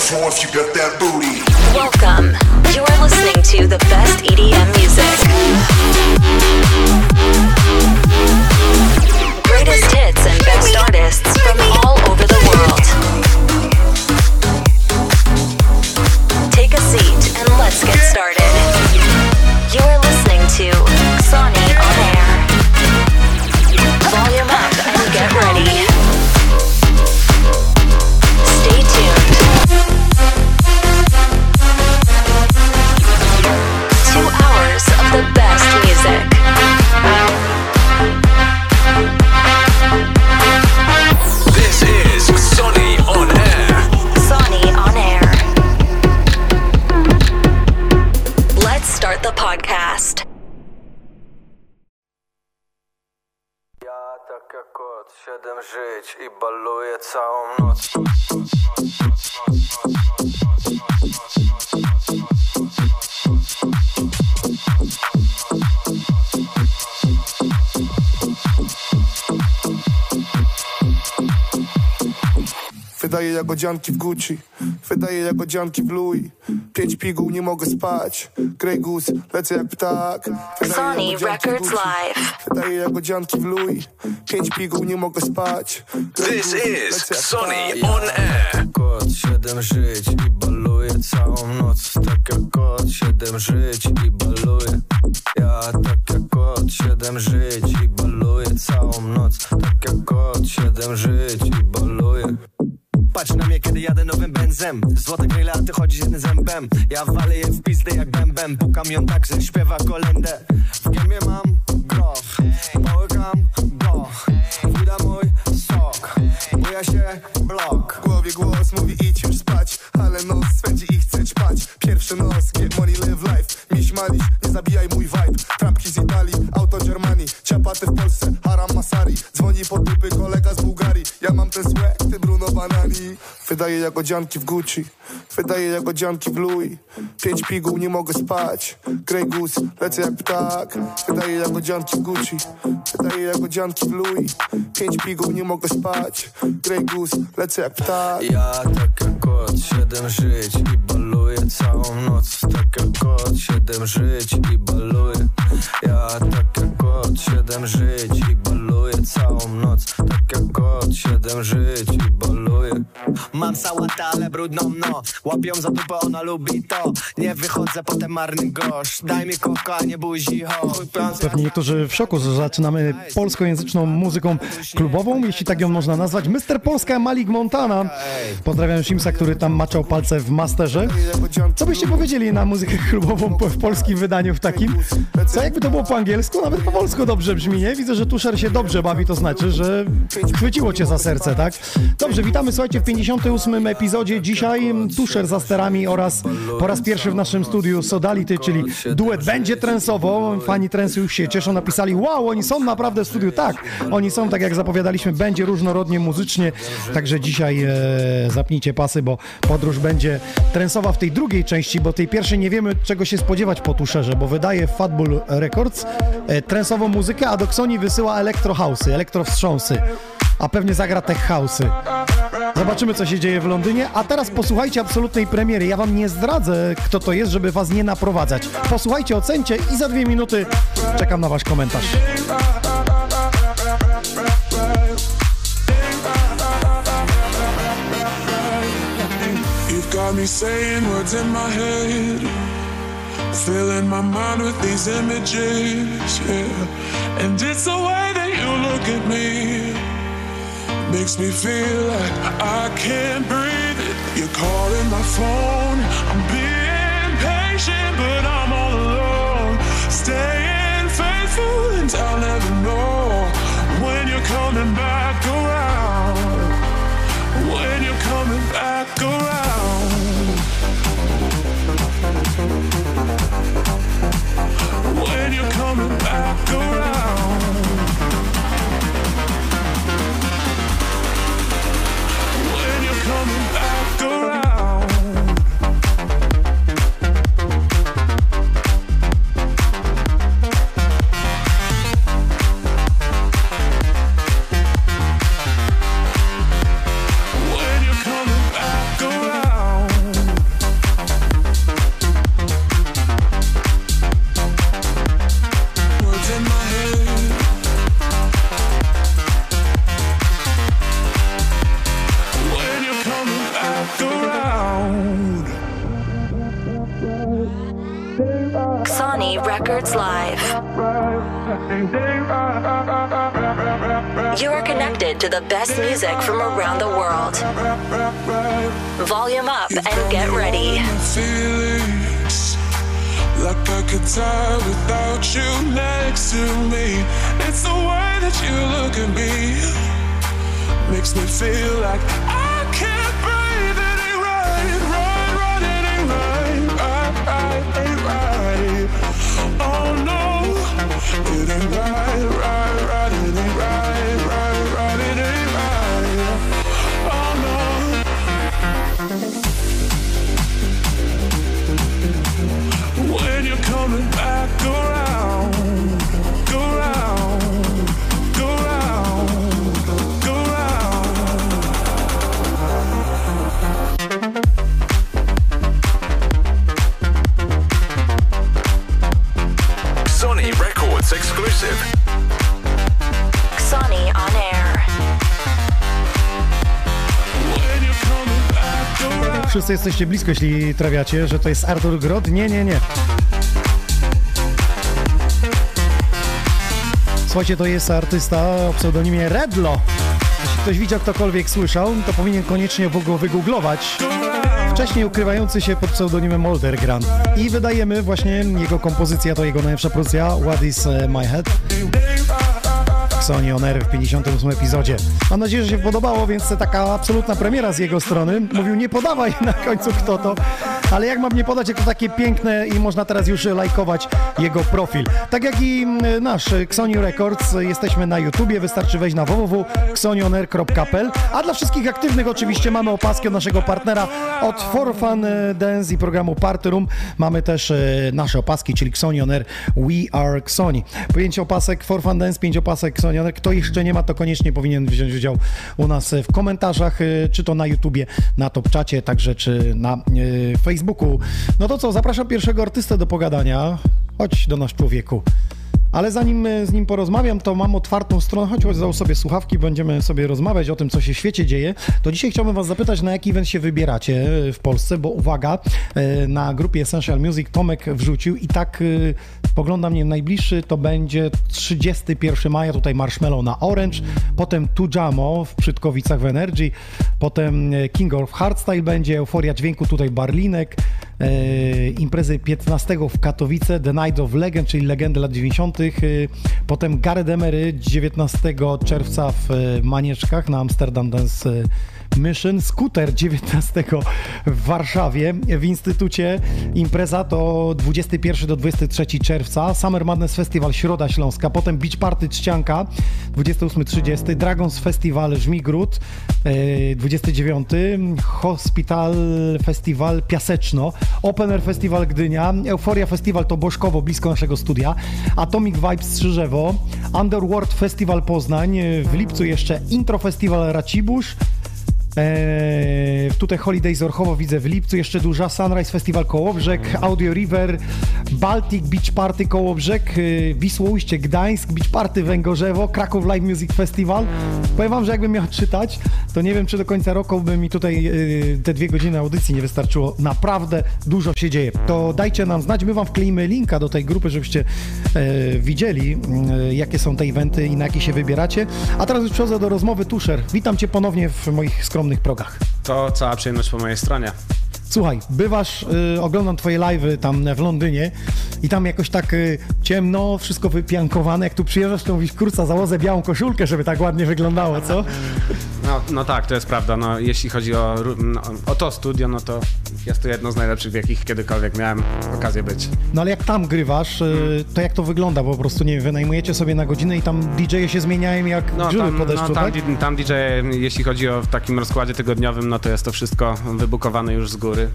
floor if you got that booty. Welcome. You are listening to the best EDM music. Greatest hits and best artists from all over the world. Take a seat and let's get started. Siedem żyć i baluję całą noc. Wydaje jagodzianki w Gucci, wydaje jagodzianki w Louis Pięć piguł, nie mogę spać. Grey Goose, lecę jak ptak. Wydaje Sony Records Live. Wydaje jagodzianki w Louis. Pięć piguł, nie mogę spać. Grey This Goose, is ptak. on Air. Kot, siedem żyć i baluję całą noc. Tak jak kot, siedem żyć i baluję. Ja tak jak kot, siedem żyć i baluję całą noc. Tak jak kot, siedem żyć i baluję Patrz na mnie, kiedy jadę nowym benzem. Złote gryle, a ty chodzisz jednym zębem. Ja walę je w pizdę jak bębem. Pukam ją tak, że śpiewa kolendę W gębie mam groch Połykam go Wuda mój sok. Buja się blok. W głowie głos mówi idź już spać. Ale nos swędzi i chce ćpać. Pierwszy nos, get money, live life. Miś malisz, nie zabijaj mój vibe. Trampki z Italii, auto Germanii Ciapaty w Polsce, haram masari. Dzwoni po dupy kolega z Bułgarii. Ja mam ten słek, ty Bruno Banani. Wydaje jagodzianki w Gucci Wydaje jagodzianki w Louis. Pięć piguł, nie mogę spać. Grey Goose, lecę jak ptak. Wydaje jagodzianki w Gucci Wydaje jagodzianki w Louis. Pięć piguł, nie mogę spać. Grey Goose, lecę jak ptak. Ja tak jak kot, siedem żyć i baluję całą noc. Tak jak kot, siedem żyć i baluję. Ja tak jak kot, siedem żyć i baluję całą noc Tak jak kot, siedem żyć i baluję Mam sałatę, ale brudną no Łapią za dupę, ona lubi to Nie wychodzę, potem marny gosz Daj mi koka, nie buzi, ho Pewnie niektórzy w szoku, że zaczynamy polskojęzyczną muzyką klubową, jeśli tak ją można nazwać. Mister Polska Malik Montana. Pozdrawiam Simsa, który tam maczał palce w masterze. Co byście powiedzieli na muzykę klubową w polskim wydaniu w takim? Co jakby to było po angielsku? Nawet po polsku dobrze brzmi, nie? Widzę, że Tuszer się dobrze bawi, to znaczy, że chwyciło cię za serce, tak? Dobrze, witamy, słuchajcie, w 58. epizodzie. Dzisiaj Tuszer za sterami oraz po raz pierwszy w naszym studiu Sodality, czyli duet będzie trensowo. Fani trensu już się cieszą, napisali wow, oni są naprawdę w studiu. Tak, oni są, tak jak zapowiadaliśmy, będzie różnorodnie muzycznie. Także dzisiaj e, zapnijcie pasy, bo podróż będzie trensowa w tej drugiej części, bo tej pierwszej nie wiemy czego się spodziewać po Tusherze, bo wydaje Fatbull Records e, trensową muzykę, a do Xoni wysyła elektro house'y, elektro wstrząsy, a pewnie zagra tech house'y. Zobaczymy, co się dzieje w Londynie. A teraz posłuchajcie absolutnej premiery. Ja wam nie zdradzę, kto to jest, żeby was nie naprowadzać. Posłuchajcie, ocencie i za dwie minuty czekam na wasz komentarz. Got me saying words in my head, filling my mind with these images, yeah. And it's the way that you look at me, makes me feel like I can't breathe. You're calling my phone, I'm being patient, but I'm all alone. Staying faithful, and I'll never know when you're coming back around when you're coming back around. The best music from around the world. Volume up and get ready. like I could die without you next to me. It's the way that you look at me makes me feel like I can't breathe. It ain't right, right, right. It ain't right, right, right, right. Oh no, it ain't right, right, right. It ain't right, Wszyscy jesteście blisko, jeśli trawiacie, że to jest Artur Grot. Nie, nie, nie. Słuchajcie, to jest artysta o pseudonimie Redlo. Jeśli ktoś widział, ktokolwiek słyszał, to powinien koniecznie go wygooglować. Wcześniej ukrywający się pod pseudonimem Oldergrand. I wydajemy właśnie jego kompozycja, to jego najlepsza produkcja, What is My Head? Sony On Air w 58 epizodzie. Mam nadzieję, że się podobało, więc taka absolutna premiera z jego strony. Mówił, nie podawaj na końcu kto to, ale jak mam nie podać, jak to takie piękne i można teraz już lajkować jego profil. Tak jak i mm, nasz Xoni Records, jesteśmy na YouTubie, wystarczy wejść na www.xonionair.pl, a dla wszystkich aktywnych oczywiście mamy opaski od naszego partnera od For Fun Dance i programu Party Room. Mamy też e, nasze opaski, czyli Xoni On Air We Are Xoni. Pięć opasek For Fun Dance, pięć opasek Xoni On Air. Kto jeszcze nie ma, to koniecznie powinien wziąć udział u nas w komentarzach, e, czy to na YouTubie, na Top Czacie, także czy na e, Facebooku. No to co, zapraszam pierwszego artystę do pogadania. Chodź do nas człowieku. Ale zanim e, z nim porozmawiam, to mam otwartą stronę, choć załóż sobie słuchawki, będziemy sobie rozmawiać o tym, co się w świecie dzieje. To dzisiaj chciałbym was zapytać, na jaki event się wybieracie w Polsce, bo uwaga, e, na grupie Essential Music Tomek wrzucił i tak e, spoglądam, nie najbliższy to będzie 31 maja, tutaj Marshmallow na Orange, potem Tujamo w Przytkowicach w Energy, potem e, King of Hardstyle będzie, Euforia Dźwięku tutaj Barlinek, e, imprezy 15 w Katowice, The Night of Legend, czyli legendy lat 90. e, Potem Gareth Emery 19 czerwca w e, Manieczkach na Amsterdam Dance e, Mission, Scooter 19 w Warszawie w Instytucie. Impreza to 21 do 23 czerwca, Summer Madness Festival Środa Śląska, potem Beach Party Trzcianka 28-30, Dragons Festival Żmigród e, 29, Hospital Festival Piaseczno, Open Air Festival Gdynia, Euforia Festival to Bożkowo, blisko naszego studia, Atomic Vibes Strzyżewo, Underworld Festival Poznań, e, w lipcu jeszcze Intro Festival Racibórz, Eee, tutaj Holidays Orchowo widzę w lipcu, jeszcze duża Sunrise Festival Kołobrzeg, Audio River, Baltic Beach Party Kołobrzeg, yy, Wisłoujście Gdańsk, Beach Party Węgorzewo, Kraków Live Music Festival. Powiem wam, że jakbym miał czytać, to nie wiem, czy do końca roku by mi tutaj yy, te dwie godziny audycji nie wystarczyło. Naprawdę dużo się dzieje. To dajcie nam znać, my wam wkleimy linka do tej grupy, żebyście e, widzieli, e, jakie są te eventy i na jakie się wybieracie. A teraz już przechodzę do rozmowy. Tuszer, witam cię ponownie w moich skromnych progach. To cała przyjemność po mojej stronie. Słuchaj, bywasz, y, oglądam twoje live'y tam w Londynie i tam jakoś tak y, ciemno, wszystko wypiankowane. Jak tu przyjeżdżasz, to mówisz, kurca, założę białą koszulkę, żeby tak ładnie wyglądało, co? No, no tak, to jest prawda. No, jeśli chodzi o, no, o to studio, no to jest to jedno z najlepszych, w jakich kiedykolwiek miałem okazję być. No ale jak tam grywasz, y, to jak to wygląda? Bo po prostu, nie wiem, wynajmujecie sobie na godzinę i tam DJ-e się zmieniają jak No, grzyby tam, po deszczu, no, tam, tak? tam DJ, jeśli chodzi o w takim rozkładzie tygodniowym, no to jest to wszystko wybukowane już z góry. wurde.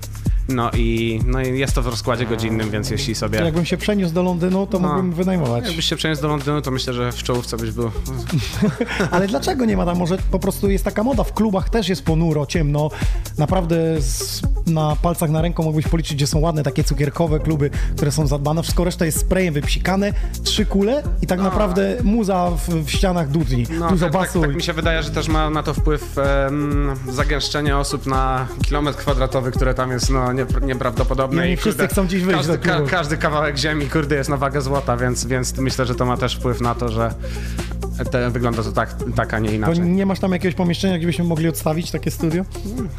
No i, no i jest to w rozkładzie godzinnym, więc jeśli sobie... Jakbym się przeniósł do Londynu, to No. mógłbym wynajmować. Jakbyś się przeniósł do Londynu, to myślę, że w czołówce byś był. Ale dlaczego nie ma tam? Może po prostu jest taka moda, w klubach też jest ponuro, ciemno. Naprawdę z na palcach na ręką mógłbyś policzyć, gdzie są ładne takie cukierkowe kluby, które są zadbane. Wszystko reszta jest sprayem wypsikane, trzy kule i tak naprawdę muza w, w ścianach dudni. No, Dużo tak, tak, basu. tak mi się wydaje, że też ma na to wpływ em, zagęszczenie osób na kilometr kwadratowy, które tam jest no, nie, nieprawdopodobne. No i I, wszyscy chcą gdzieś wyjść każdy, klubu. każdy kawałek ziemi, kurde, jest na wagę złota, więc, więc myślę, że to ma też wpływ na to, że te, wygląda to tak, tak, a nie To inaczej. nie masz tam jakiegoś pomieszczenia, gdzie byśmy mogli odstawić takie studio?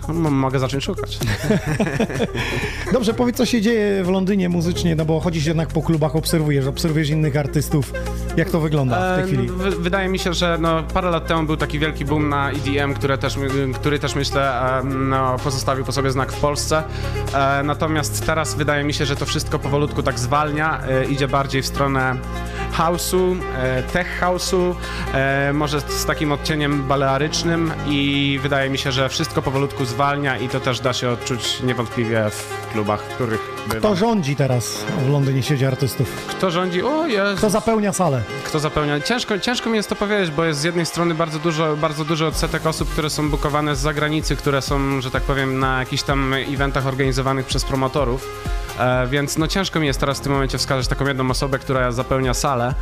M- mogę zacząć szukać. Dobrze, powiedz, co się dzieje w Londynie muzycznie, no bo chodzisz jednak po klubach, obserwujesz, obserwujesz innych artystów. Jak to wygląda w tej E, chwili? wy- Wydaje mi się, że no, parę lat temu był taki wielki boom na EDM, które też, który też myślę no, pozostawił po sobie znak w Polsce. E, Natomiast teraz wydaje mi się, że to wszystko powolutku tak zwalnia, e, idzie bardziej w stronę house'u, e, tech house'u, e, może z takim odcieniem balearycznym i wydaje mi się, że wszystko powolutku zwalnia i to też da się odczuć niewątpliwie w klubach, w których bywam. Kto rządzi teraz w Londynie siedzi artystów? Kto rządzi? O, jest. Kto zapełnia salę? Kto zapełnia? Ciężko, ciężko mi jest to powiedzieć, bo jest z jednej strony bardzo dużo, bardzo duży odsetek osób, które są bukowane z zagranicy, które są, że tak powiem, na jakichś tam eventach organizowanych przez promotorów. E, więc no ciężko mi jest teraz w tym momencie wskazać taką jedną osobę, która zapełnia salę.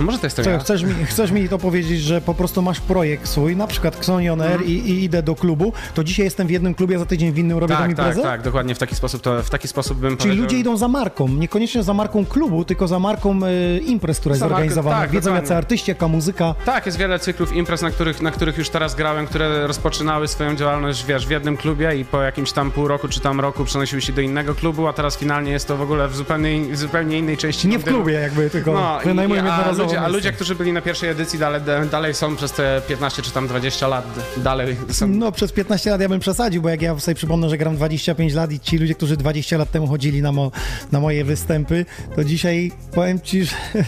No może to jestem Co, ja. chcesz, mi, chcesz mi to powiedzieć, że po prostu masz projekt swój, na przykład Xonion Air Mhm. i, i idę do klubu, to dzisiaj jestem w jednym klubie, za tydzień w innym robię Tak, tak, imprezę? tak, dokładnie w taki sposób to, w taki sposób bym Czyli powiedział. ludzie idą za marką, niekoniecznie za marką klubu, tylko za marką e, imprez, która jest zorganizowana. tak, Wiedzą dokładnie. jacy artyści, jaka muzyka. Tak, jest wiele cyklów imprez, na których, na których już teraz grałem, które rozpoczynały swoją działalność, wiesz, w jednym klubie i po jakimś tam pół roku czy tam roku przenosiły się do innego klubu, a teraz finalnie jest to w ogóle w zupełnie, w zupełnie innej części Nie w klubie jakby, tylko No, i, wynajmują a, jednorazowo ludzie, a ludzie, którzy byli na pierwszej edycji, dalej, dalej są przez te 15 czy tam 20 lat, dalej są. No przez 15 lat ja bym przesadził, bo jak ja sobie przypomnę, że gram 25 lat i ci ludzie, którzy 20 lat temu chodzili na, mo, na moje występy, to dzisiaj powiem ci, że...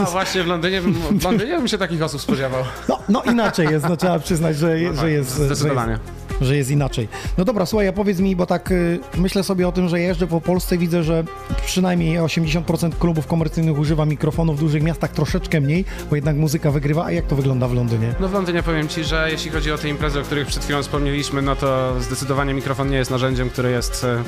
No właśnie w Londynie, bym, w Londynie bym się takich osób spodziewał. No, no inaczej jest, no trzeba przyznać, że, No tak, że jest... Że zdecydowanie. jest, że jest inaczej. No dobra, słuchaj, a powiedz mi, bo tak y, myślę sobie o tym, że jeżdżę po Polsce i widzę, że przynajmniej 80% klubów komercyjnych używa mikrofonu, w dużych miastach troszeczkę mniej, bo jednak muzyka wygrywa. A jak to wygląda w Londynie? No w Londynie powiem ci, że jeśli chodzi o te imprezy, o których przed chwilą wspomnieliśmy, no to zdecydowanie mikrofon nie jest narzędziem, które jest e,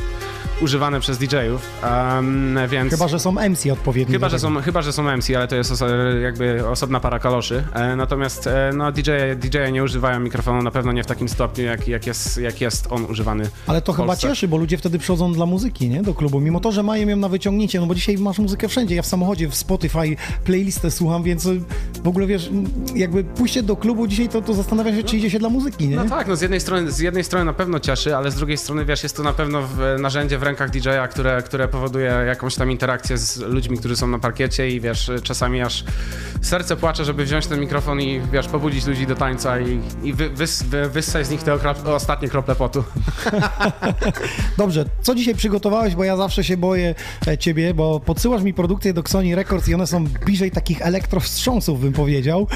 używane przez DJ-ów, um, więc... Chyba, że są MC odpowiedni. Chyba że, są, chyba, że są MC, ale to jest oso jakby osobna para kaloszy. E, natomiast e, no, DJ, DJ nie używają mikrofonu na pewno nie w takim stopniu, jak, jak, jest, jak jest on używany. Ale to chyba cieszy, bo ludzie wtedy przychodzą dla muzyki, nie? Do klubu. Mimo to, że mają ją na wyciągnięcie, no bo dzisiaj masz muzykę wszędzie. Ja w samochodzie, w Spotify playlistę słucham, więc w ogóle wiesz, jakby pójście do klubu dzisiaj, to, to zastanawiam się, czy idzie się dla muzyki, nie? No tak, no z jednej, strony, z jednej strony na pewno cieszy, ale z drugiej strony, wiesz, jest to na pewno w, narzędzie w rękach DJ-a, które, które powoduje jakąś tam interakcję z ludźmi, którzy są na parkiecie i wiesz, czasami aż serce płacze, żeby wziąć ten mikrofon i wiesz, pobudzić ludzi do tańca i, i wy, wys, wy, wyssać z nich te okra- ostatnie krople potu. Dobrze, co dzisiaj przygotowałeś, bo ja zawsze się boję e, ciebie, bo podsyłasz mi produkcje do Sony Records i one są bliżej takich elektrowstrząsów, bym powiedział,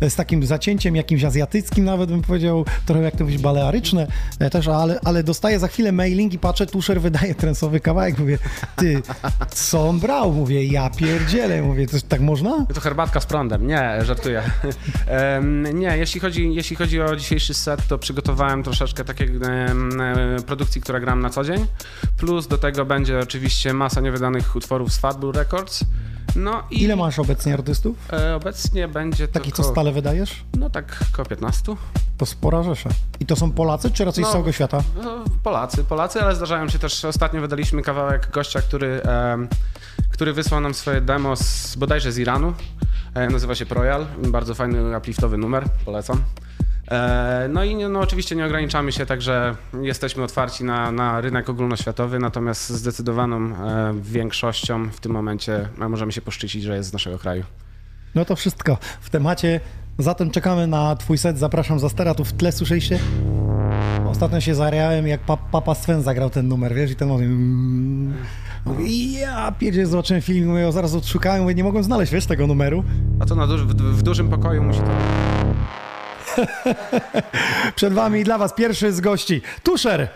e, z takim zacięciem jakimś azjatyckim nawet, bym powiedział, trochę jak to być balearyczne e, też, ale, ale dostaję za chwilę mailing i patrzę, Tuszer wydaje trensowy kawałek, mówię, ty, co on brał? Mówię, ja pierdzielę, mówię, to tak można? To herbatka z prądem. Nie, żartuję. Em, nie, jeśli chodzi, jeśli chodzi o dzisiejszy set, to przygotowałem troszeczkę takiej e, produkcji, która gram na co dzień. Plus do tego będzie oczywiście masa niewydanych utworów z Fatbull Records. No i Ile masz obecnie artystów? e, obecnie będzie Takich, co tylko, stale wydajesz? No tak, około 15. To spora rzesza. I to są Polacy, czy raczej z No. całego świata? No, Polacy, Polacy, ale zdarzają się też. Ostatnio wydaliśmy kawałek gościa, który, em, który wysłał nam swoje demo z, bodajże z Iranu. E, nazywa się Projal. Bardzo fajny, upliftowy numer. Polecam. E, no i no, oczywiście nie ograniczamy się, także jesteśmy otwarci na, na rynek ogólnoświatowy, natomiast zdecydowaną e, większością w tym momencie e, możemy się poszczycić, że jest z naszego kraju. No to wszystko w temacie. Zatem czekamy na twój set. Zapraszam za stera. Tu w tle słyszeliście? Ostatnio się zareałem, jak pa, Papa Sven zagrał ten numer, wiesz? I ten mówię... Mm, ja pierdzie, zobaczyłem film, mówię, zaraz odszukałem, mówię, nie mogłem znaleźć, wiesz, tego numeru. A to na duży, w, w dużym pokoju musi to... Przed wami i dla was pierwszy z gości, Tuszer!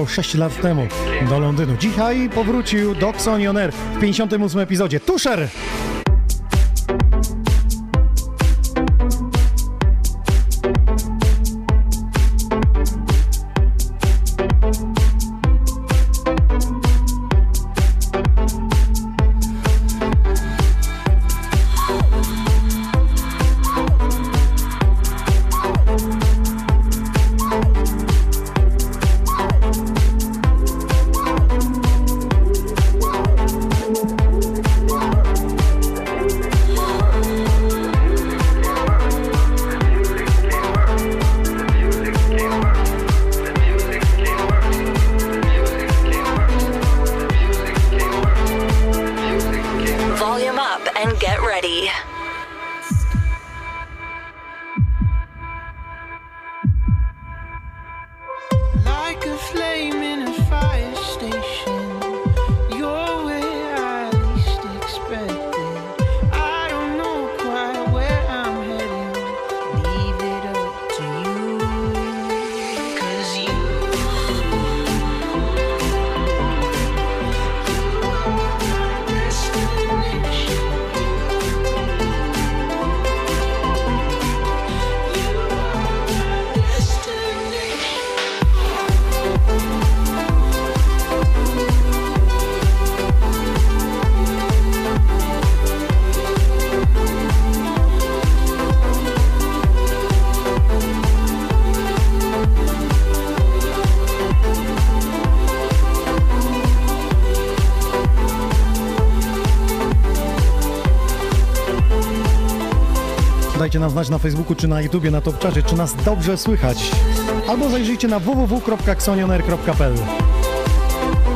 Wywędrował 6 lat temu do Londynu. Dzisiaj powrócił do Xonion Air w 58 epizodzie. Tusher! Nam znać na Facebooku czy na YouTubie, na Topczacie, czy nas dobrze słychać. Albo zajrzyjcie na www.xonionair.pl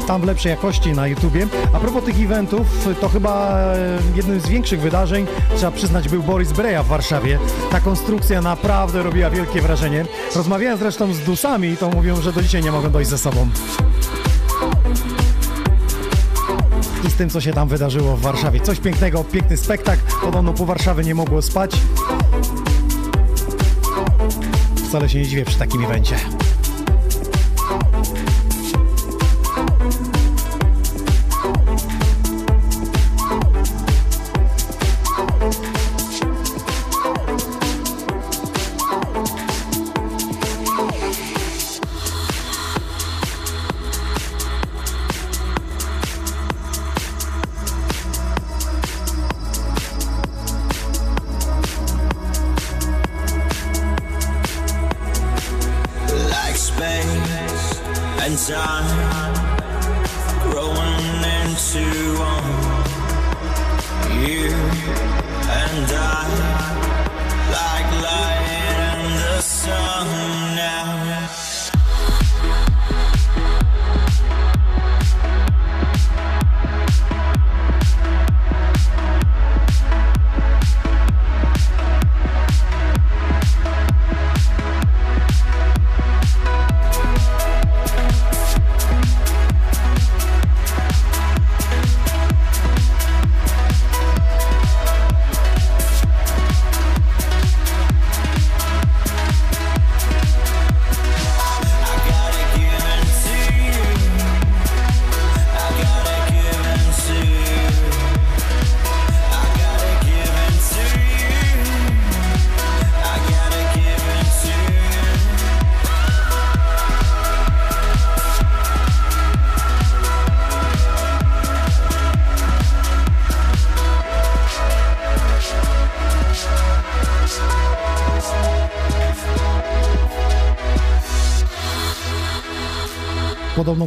Tam w lepszej jakości na YouTubie. A propos tych eventów, to chyba e, jednym z większych wydarzeń, trzeba przyznać, był Boris Breja w Warszawie. Ta konstrukcja naprawdę robiła wielkie wrażenie. Rozmawiałem zresztą z Dusami i to mówią, że do dzisiaj nie mogą dojść ze sobą. i z tym, co się tam wydarzyło w Warszawie. Coś pięknego, piękny spektakl. Podobno pół Warszawy nie mogło spać. Wcale się nie dziwię przy takim evencie.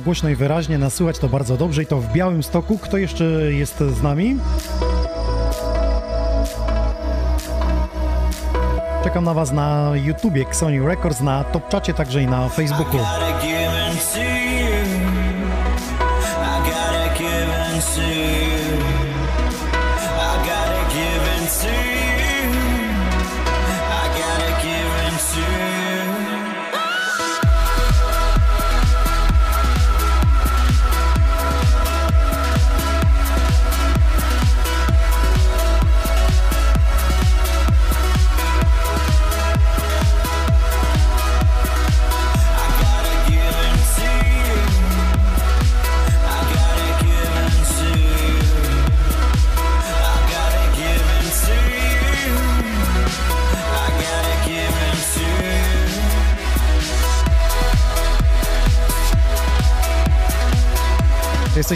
Głośno i wyraźnie, nasuwać to bardzo dobrze i to w Białym Stoku. Kto jeszcze jest z nami? Czekam na Was na YouTubie Sony Records, na Topczacie, także i na Facebooku.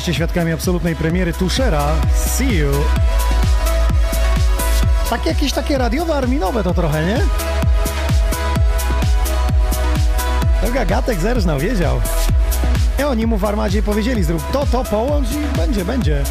Jesteście świadkami absolutnej premiery Tuszera. See you. Tak jakieś takie radiowe, arminowe to trochę, nie? To Gagatek zerżnął, wiedział. I oni mu w armadzie powiedzieli, zrób to, to, połącz i będzie, będzie.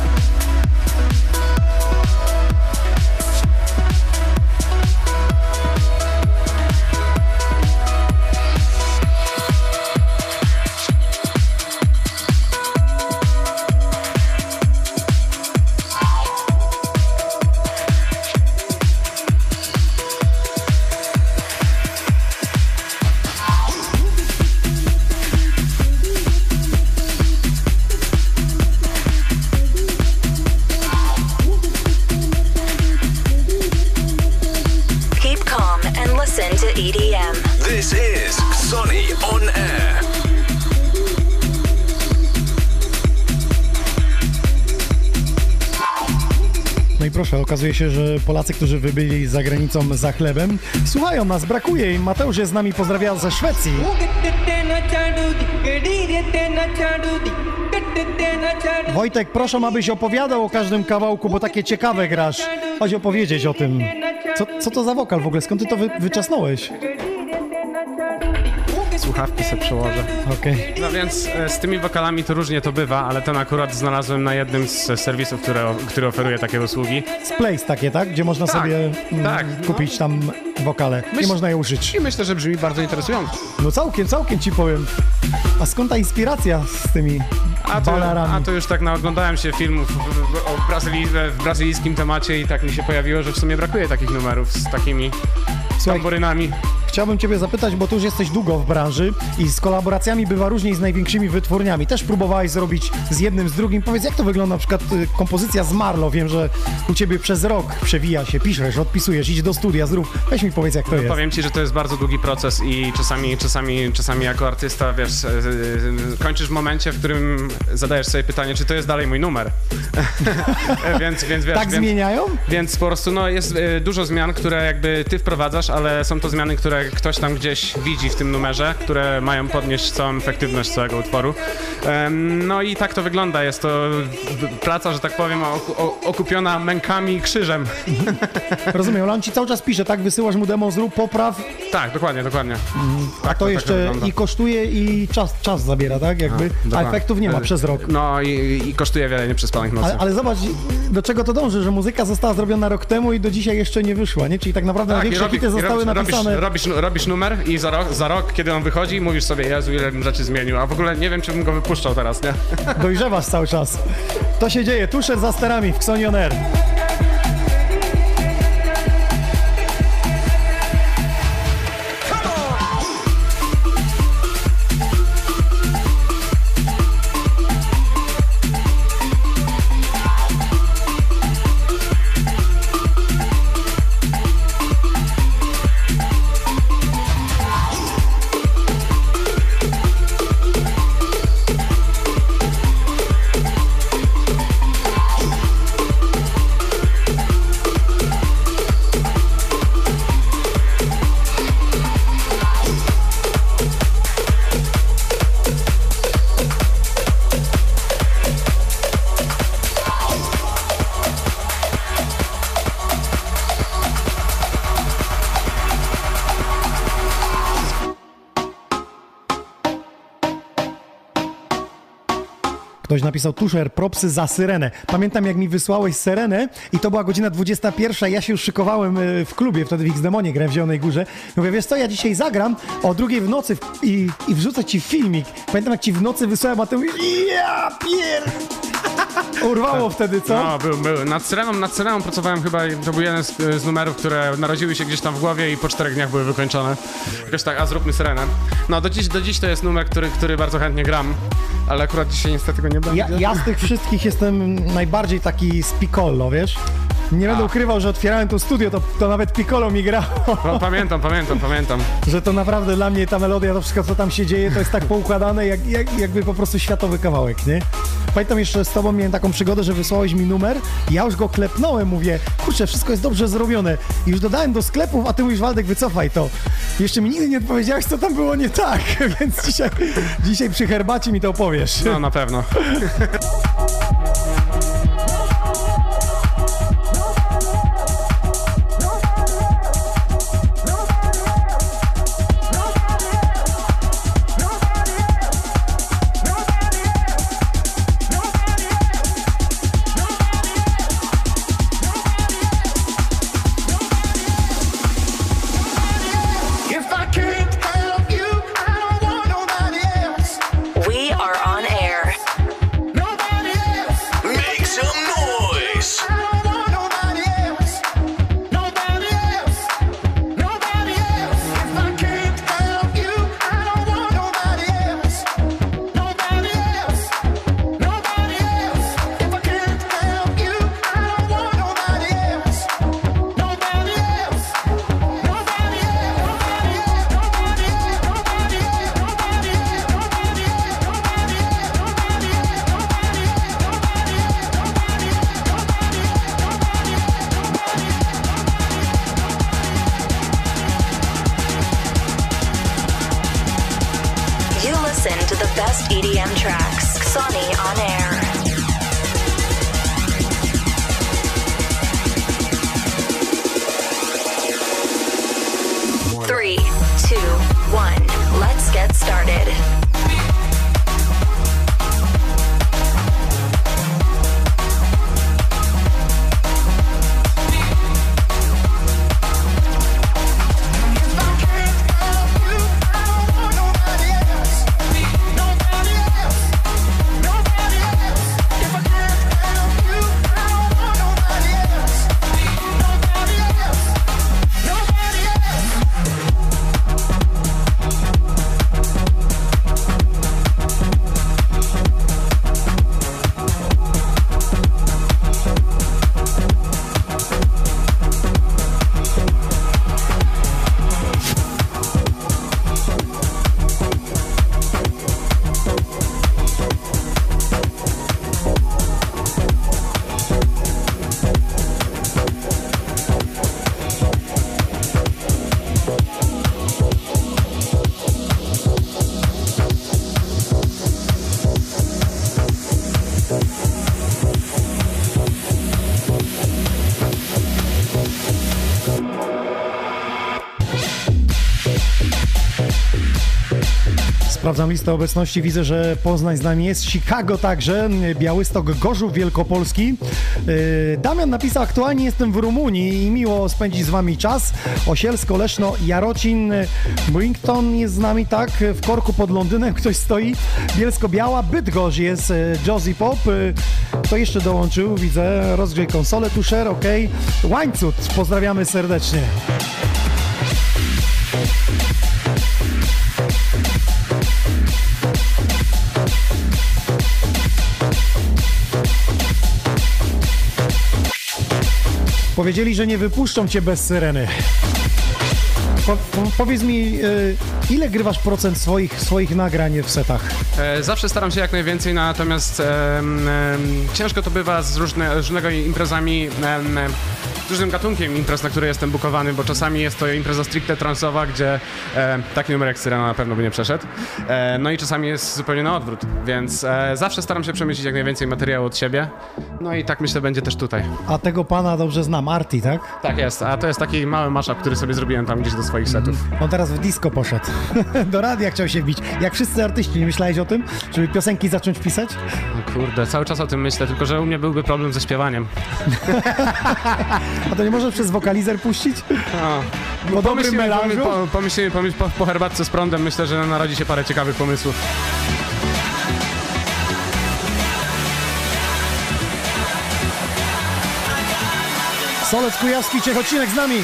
Okazuje się, że Polacy, którzy wybyli za granicą za chlebem, słuchają nas, brakuje im. Mateusz jest z nami, pozdrawia ze Szwecji. Wojtek, proszę, abyś opowiadał o każdym kawałku, bo takie ciekawe grasz. Chodź opowiedzieć o tym. Co, co to za wokal w ogóle? Skąd ty to wy, wyczasnąłeś? Słuchawki sobie przełożę. Okej. No więc e, z tymi wokalami to różnie to bywa, ale ten akurat znalazłem na jednym z serwisów, które, który oferuje takie usługi. Z Place takie, tak? Gdzie można Tak, sobie mm, tak, no. kupić tam wokale i Myśl- można je użyć. I myślę, że brzmi bardzo interesująco. No całkiem, całkiem ci powiem. A skąd ta inspiracja z tymi A to, balarami? a to już tak naoglądałem się filmów w, w, o Brazylii, w brazylijskim temacie i tak mi się pojawiło, że w sumie brakuje takich numerów z takimi Słuchaj, tamburynami. Chciałbym Ciebie zapytać, bo tu już jesteś długo w branży i z kolaboracjami bywa różniej z największymi wytwórniami. Też próbowałeś zrobić z jednym, z drugim. Powiedz, jak to wygląda na przykład y, kompozycja z Marlo? Wiem, że u Ciebie przez rok przewija się, piszesz, odpisujesz, idź do studia, zrób. Weź mi powiedz, jak to jest. Powiem ci, że to jest bardzo długi proces i czasami, czasami, czasami jako artysta, wiesz, e, e, kończysz w momencie, w którym zadajesz sobie pytanie, czy to jest dalej mój numer. więc, więc wiesz, Tak więc, zmieniają? Więc po prostu no, jest e, dużo zmian, które jakby ty wprowadzasz, ale są to zmiany, które ktoś tam gdzieś widzi w tym numerze, które mają podnieść całą efektywność całego utworu. No i tak to wygląda. Jest to praca, że tak powiem, okupiona mękami i krzyżem. Rozumiem, ale on Ci cały czas pisze, tak? Wysyłasz mu demo, zrób, popraw, Tak, dokładnie, dokładnie. a to tak jeszcze wygląda. i kosztuje i czas, czas zabiera, tak? Jakby, a, dokładnie. efektów nie ma E, przez rok. No i, i kosztuje wiele nieprzespanych nocy. Ale, ale zobacz, do czego to dąży, że muzyka została zrobiona rok temu i do dzisiaj jeszcze nie wyszła, nie? Czyli tak naprawdę Tak, największe robi- hity zostały robisz, napisane... Robisz, robisz, robisz numer i za rok, za rok, kiedy on wychodzi, mówisz sobie, Jezu, ile bym rzeczy zmienił, a w ogóle nie wiem, czy bym go wypuszczał teraz, nie? Dojrzewasz cały czas. To się dzieje. Tuszer za sterami w Xonion Air. Ktoś napisał Tuszer, propsy za syrenę. Pamiętam jak mi wysłałeś syrenę i to była godzina 21, ja się już szykowałem y, w klubie, wtedy w X-Demonie grałem w Zielonej Górze. Mówię, wiesz co, ja dzisiaj zagram o drugiej w nocy i, i wrzucę ci filmik. Pamiętam jak ci w nocy wysłałem, a ty mówisz, ja pier... Urwało wtedy, co? No, był, był. Nad Syreną, nad Syreną pracowałem chyba, i to był jeden z, z numerów, które narodziły się gdzieś tam w głowie i po czterech dniach były wykończone. Jakoś tak, a zróbmy Syrenę. No, do dziś, do dziś to jest numer, który, który bardzo chętnie gram, ale akurat dzisiaj niestety go nie będę. Ja, ja z tych wszystkich jestem najbardziej taki z Piccolo, wiesz? Nie będę ukrywał, że otwierałem to studio, to, to nawet Piccolo mi grało, No, pamiętam, pamiętam, pamiętam. że to naprawdę dla mnie ta melodia, to wszystko co tam się dzieje, to jest tak poukładane, jak, jak, jakby po prostu światowy kawałek, nie? Pamiętam jeszcze z tobą miałem taką przygodę, że wysłałeś mi numer, ja już go klepnąłem, mówię, kurczę, wszystko jest dobrze zrobione. I już dodałem do sklepów, a ty mówisz, Waldek, wycofaj to. Jeszcze mi nigdy nie odpowiedziałeś, co tam było nie tak, więc dzisiaj, dzisiaj przy herbacie mi to opowiesz. No, na pewno. Sprawdzam listę obecności, widzę, że Poznań z nami jest, Chicago także, Białystok, Gorzów Wielkopolski. Yy, Damian napisał, aktualnie jestem w Rumunii i miło spędzić z wami czas. Osielsko, Leszno, Jarocin, Brington jest z nami, tak, w korku pod Londynem ktoś stoi, Bielsko-Biała, Bydgoszcz jest yy, Josie Pop, yy, kto jeszcze dołączył, widzę, rozgrzej konsolę, Tusher, ok, Łańcut, pozdrawiamy serdecznie. Powiedzieli, że nie wypuszczą cię bez syreny. Po, po, powiedz mi, y, ile grywasz procent swoich, swoich nagrań w setach? E, Zawsze staram się jak najwięcej, natomiast em, em, ciężko to bywa z różne, różnego imprezami, różnym gatunkiem imprez, na które jestem bukowany, bo czasami jest to impreza stricte transowa, gdzie e, taki numer jak Syrena na pewno by nie przeszedł. E, no i czasami jest zupełnie na odwrót, więc e, zawsze staram się przemyśleć jak najwięcej materiału od siebie. No i tak myślę będzie też tutaj. A tego pana dobrze znam, Arti, tak? Tak jest, a to jest taki mały mashup, który sobie zrobiłem tam gdzieś do swoich setów. On teraz w disco poszedł. Do radia chciał się wbić. Jak wszyscy artyści, nie myślałeś o tym, żeby piosenki zacząć pisać? No kurde, cały czas o tym myślę, tylko że u mnie byłby problem ze śpiewaniem. A to nie może przez wokalizer puścić? No. Po dobrym melanżu? po, pomyślimy, pomyśl, po, po herbatce z prądem, myślę, że narodzi się parę ciekawych pomysłów. Solec Kujawski, Ciechocinek z nami.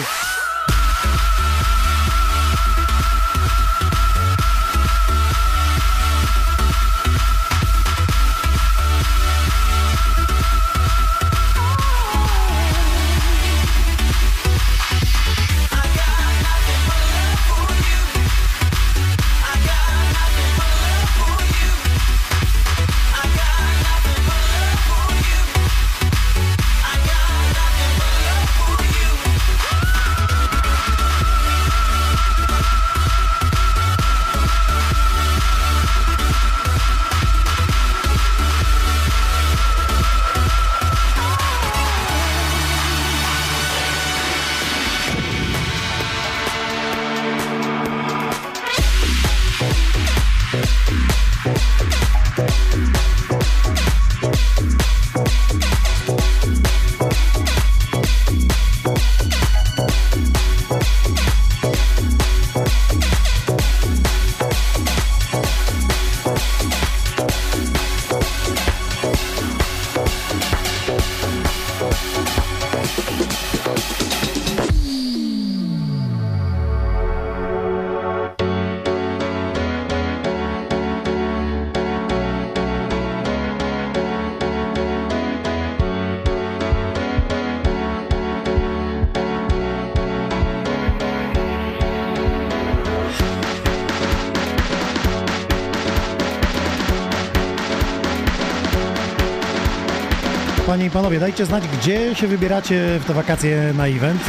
Panie i panowie, dajcie znać, gdzie się wybieracie w te wakacje na event.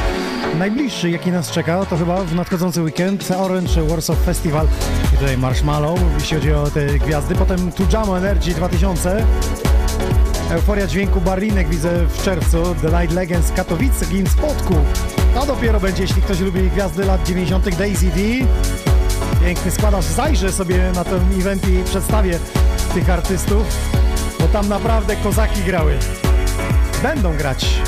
Najbliższy, jaki nas czeka, to chyba w nadchodzący weekend Orange Warsaw Festival i tutaj Marshmallow, jeśli chodzi o te gwiazdy. Potem Tu Jamo Energy 2000. Euforia dźwięku Barlinek widzę w czerwcu. The Night Legends Katowice, Gin Spotku. To dopiero będzie, jeśli ktoś lubi gwiazdy lat 90. Daisy D. Piękny składasz. Zajrzę sobie na ten event i przedstawię tych artystów, bo tam naprawdę kozaki grały. Będą grać.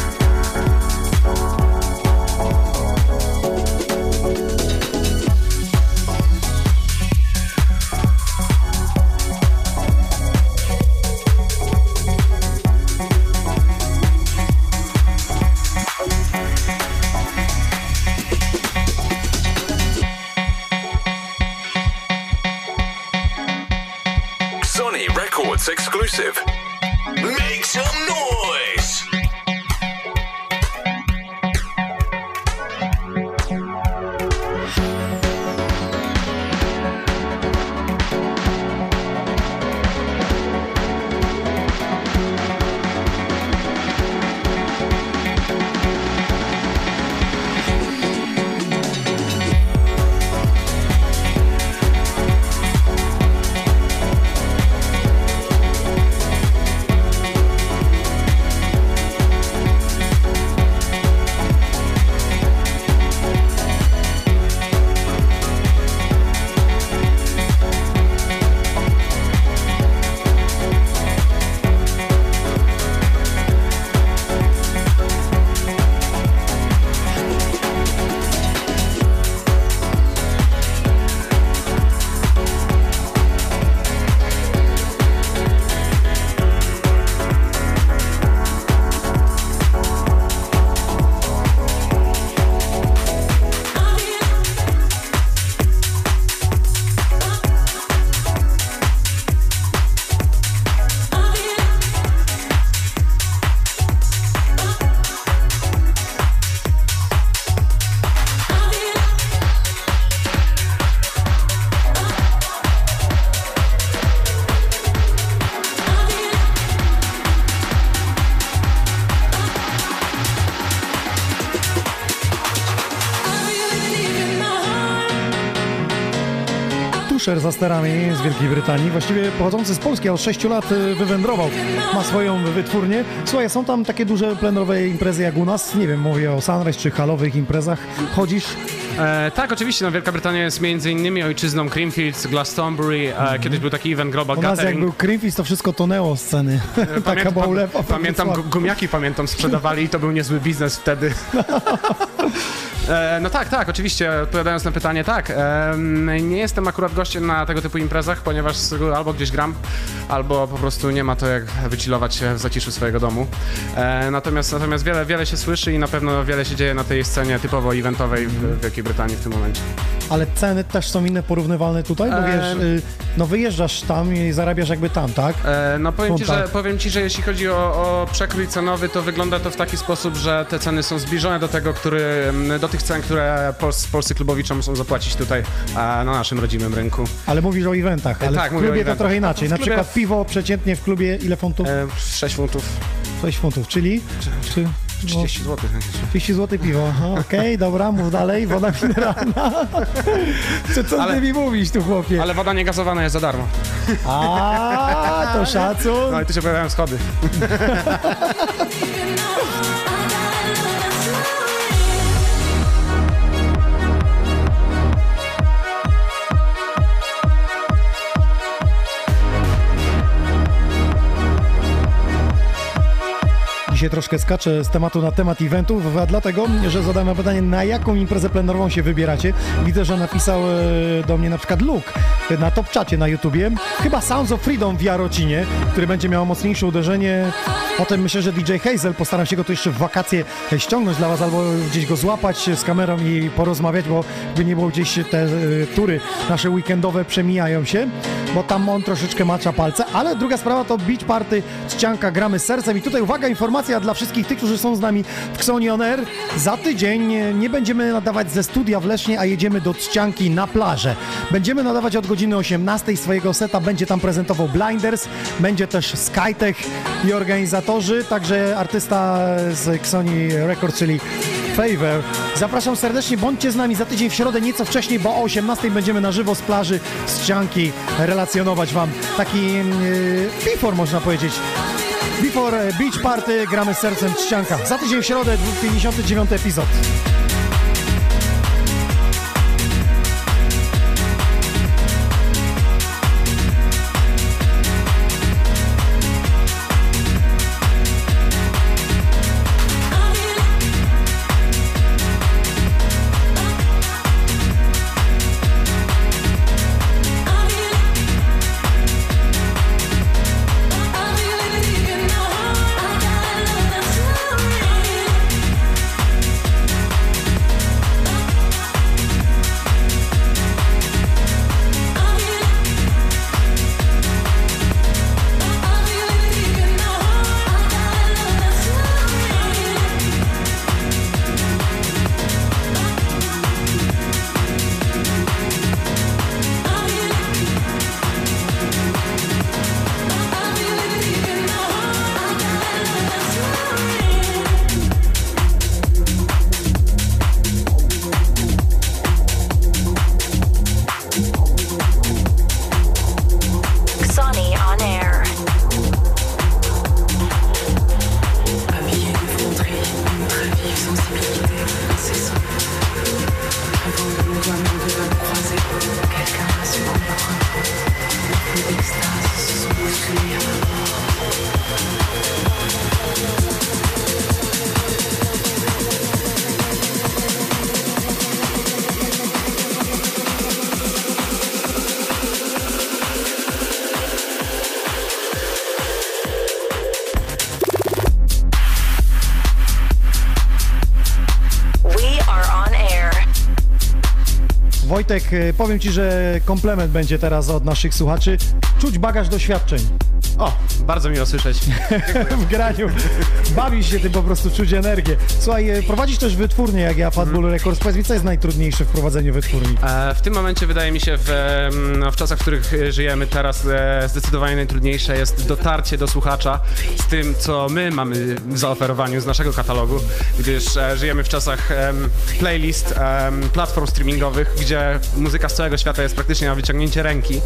Tusher za sterami z Wielkiej Brytanii, właściwie pochodzący z Polski, a od 6 lat y, wywędrował. Ma swoją wytwórnię. Słuchaj, są tam takie duże plenerowe imprezy jak u nas. Nie wiem, mówię o Sunrise czy halowych imprezach. Chodzisz? E, tak, oczywiście. No, Wielka Brytania jest między innymi ojczyzną Creamfields, Glastonbury. E, kiedyś był taki event Global U nas jak Gathering. był Creamfields, to wszystko tonęło z sceny. Taka była ulewa. Pamiętam, gu- gumiaki pamiętam sprzedawali i to był niezły biznes wtedy. E, no tak, tak, oczywiście, odpowiadając na pytanie, tak. Nie jestem akurat gościem na tego typu imprezach, ponieważ albo gdzieś gram, albo po prostu nie ma to jak wychillować się w zaciszu swojego domu. E, natomiast, natomiast wiele, wiele się słyszy i na pewno wiele się dzieje na tej scenie typowo eventowej w Wielkiej Brytanii w tym momencie. Ale ceny też są inne, porównywalne tutaj? Bo Em. wiesz, y, no wyjeżdżasz tam i zarabiasz jakby tam, tak? E, no powiem ci, że, powiem ci, że jeśli chodzi o, o przekrój cenowy, to wygląda to w taki sposób, że te ceny są zbliżone do tego, który, m, do tych cen, które pols, polscy klubowicze muszą zapłacić tutaj e, na naszym rodzimym rynku. Ale mówisz o eventach, ale tak, w klubie to trochę inaczej. W Na przykład piwo przeciętnie w klubie ile funtów? E, 6 funtów, 6 funtów, czyli? Czy, no, 30 zł. 30 zł piwo. Okej, dobra, mów dalej. Woda mineralna. Co, co Ale- ty mi mówisz tu, chłopie? Ale woda niegazowana jest za darmo. A, to szacun. No i tu się pojawiają schody. Dzisiaj troszkę skaczę z tematu na temat eventów, a dlatego, że zadałem pytanie, na jaką imprezę plenerową się wybieracie. Widzę, że napisał e, do mnie na przykład Luke na top czacie na YouTubie. Chyba Sounds of Freedom w Jarocinie, który będzie miał mocniejsze uderzenie. Potem myślę, że DJ Hazel, postaram się go tu jeszcze w wakacje ściągnąć dla was, albo gdzieś go złapać z kamerą i porozmawiać, bo by nie było gdzieś te e, tury nasze weekendowe przemijają się, bo tam on troszeczkę macza palce, ale druga sprawa to beach party, ścianka, gramy sercem i tutaj uwaga, informacja informacja dla wszystkich tych, którzy są z nami w Xoni On Air. Za tydzień nie będziemy nadawać ze studia w Lesznie, a jedziemy do Trzcianki na plażę. Będziemy nadawać od godziny 18 swojego seta. Będzie tam prezentował Blinders, będzie też Skytech i organizatorzy, także artysta z Xoni Records, czyli Favor. Zapraszam serdecznie, bądźcie z nami za tydzień w środę, nieco wcześniej, bo o 18 będziemy na żywo z plaży z relacjonować Wam taki yy, before, można powiedzieć. Before Beach Party gramy sercem Ścianka. Za tydzień w środę, 59 epizod. Wojtek, y, powiem Ci, że komplement będzie teraz od naszych słuchaczy. Czuć bagaż doświadczeń bardzo miło słyszeć. w graniu. Bawisz się tym po prostu, czuć energię. Słuchaj, y, prowadzisz też wytwórnię jak ja, Fatbull Records. Powiedz mi, co jest najtrudniejsze w prowadzeniu wytwórni? E, W tym momencie wydaje mi się, w, no, w czasach, w których e, żyjemy teraz, e, zdecydowanie najtrudniejsze jest dotarcie do słuchacza z tym, co my mamy w zaoferowaniu z naszego katalogu, gdyż e, żyjemy w czasach playlist, platform streamingowych, gdzie muzyka z całego świata jest praktycznie na wyciągnięcie ręki.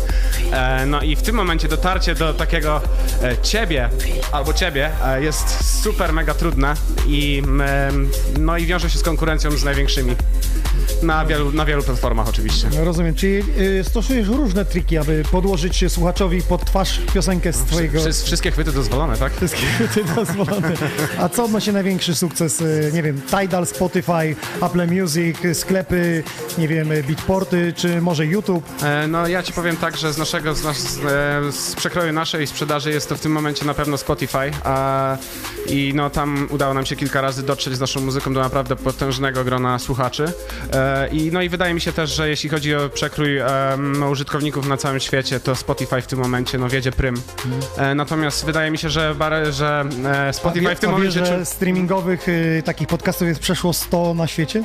E, No i w tym momencie dotarcie do takiego e, ciebie albo ciebie e, jest super mega trudne i, no i wiąże się z konkurencją z największymi. Na wielu, na wielu platformach oczywiście. Rozumiem, czyli y, stosujesz różne triki, aby podłożyć się słuchaczowi pod twarz piosenkę z Twojego... Wszy- wszystkie chwyty dozwolone, tak? Wszystkie chwyty dozwolone. A co odnosi największy sukces, y, nie wiem, Tidal, Spotify, Apple Music, sklepy, nie wiem, y, Beatporty, czy może YouTube? E, No ja ci powiem tak, że z naszego, z, nas, e, z przekroju naszej sprzedaży jest to w tym momencie na pewno Spotify a, i no tam udało nam się kilka razy dotrzeć z naszą muzyką do naprawdę potężnego grona słuchaczy E, i no i wydaje mi się też, że jeśli chodzi o przekrój no, użytkowników na całym świecie, to Spotify w tym momencie no wiedzie prym. E, Natomiast wydaje mi się, że, bare, że e, Spotify w tym a momencie... Wie, że streamingowych y, takich podcastów jest przeszło 100 na świecie?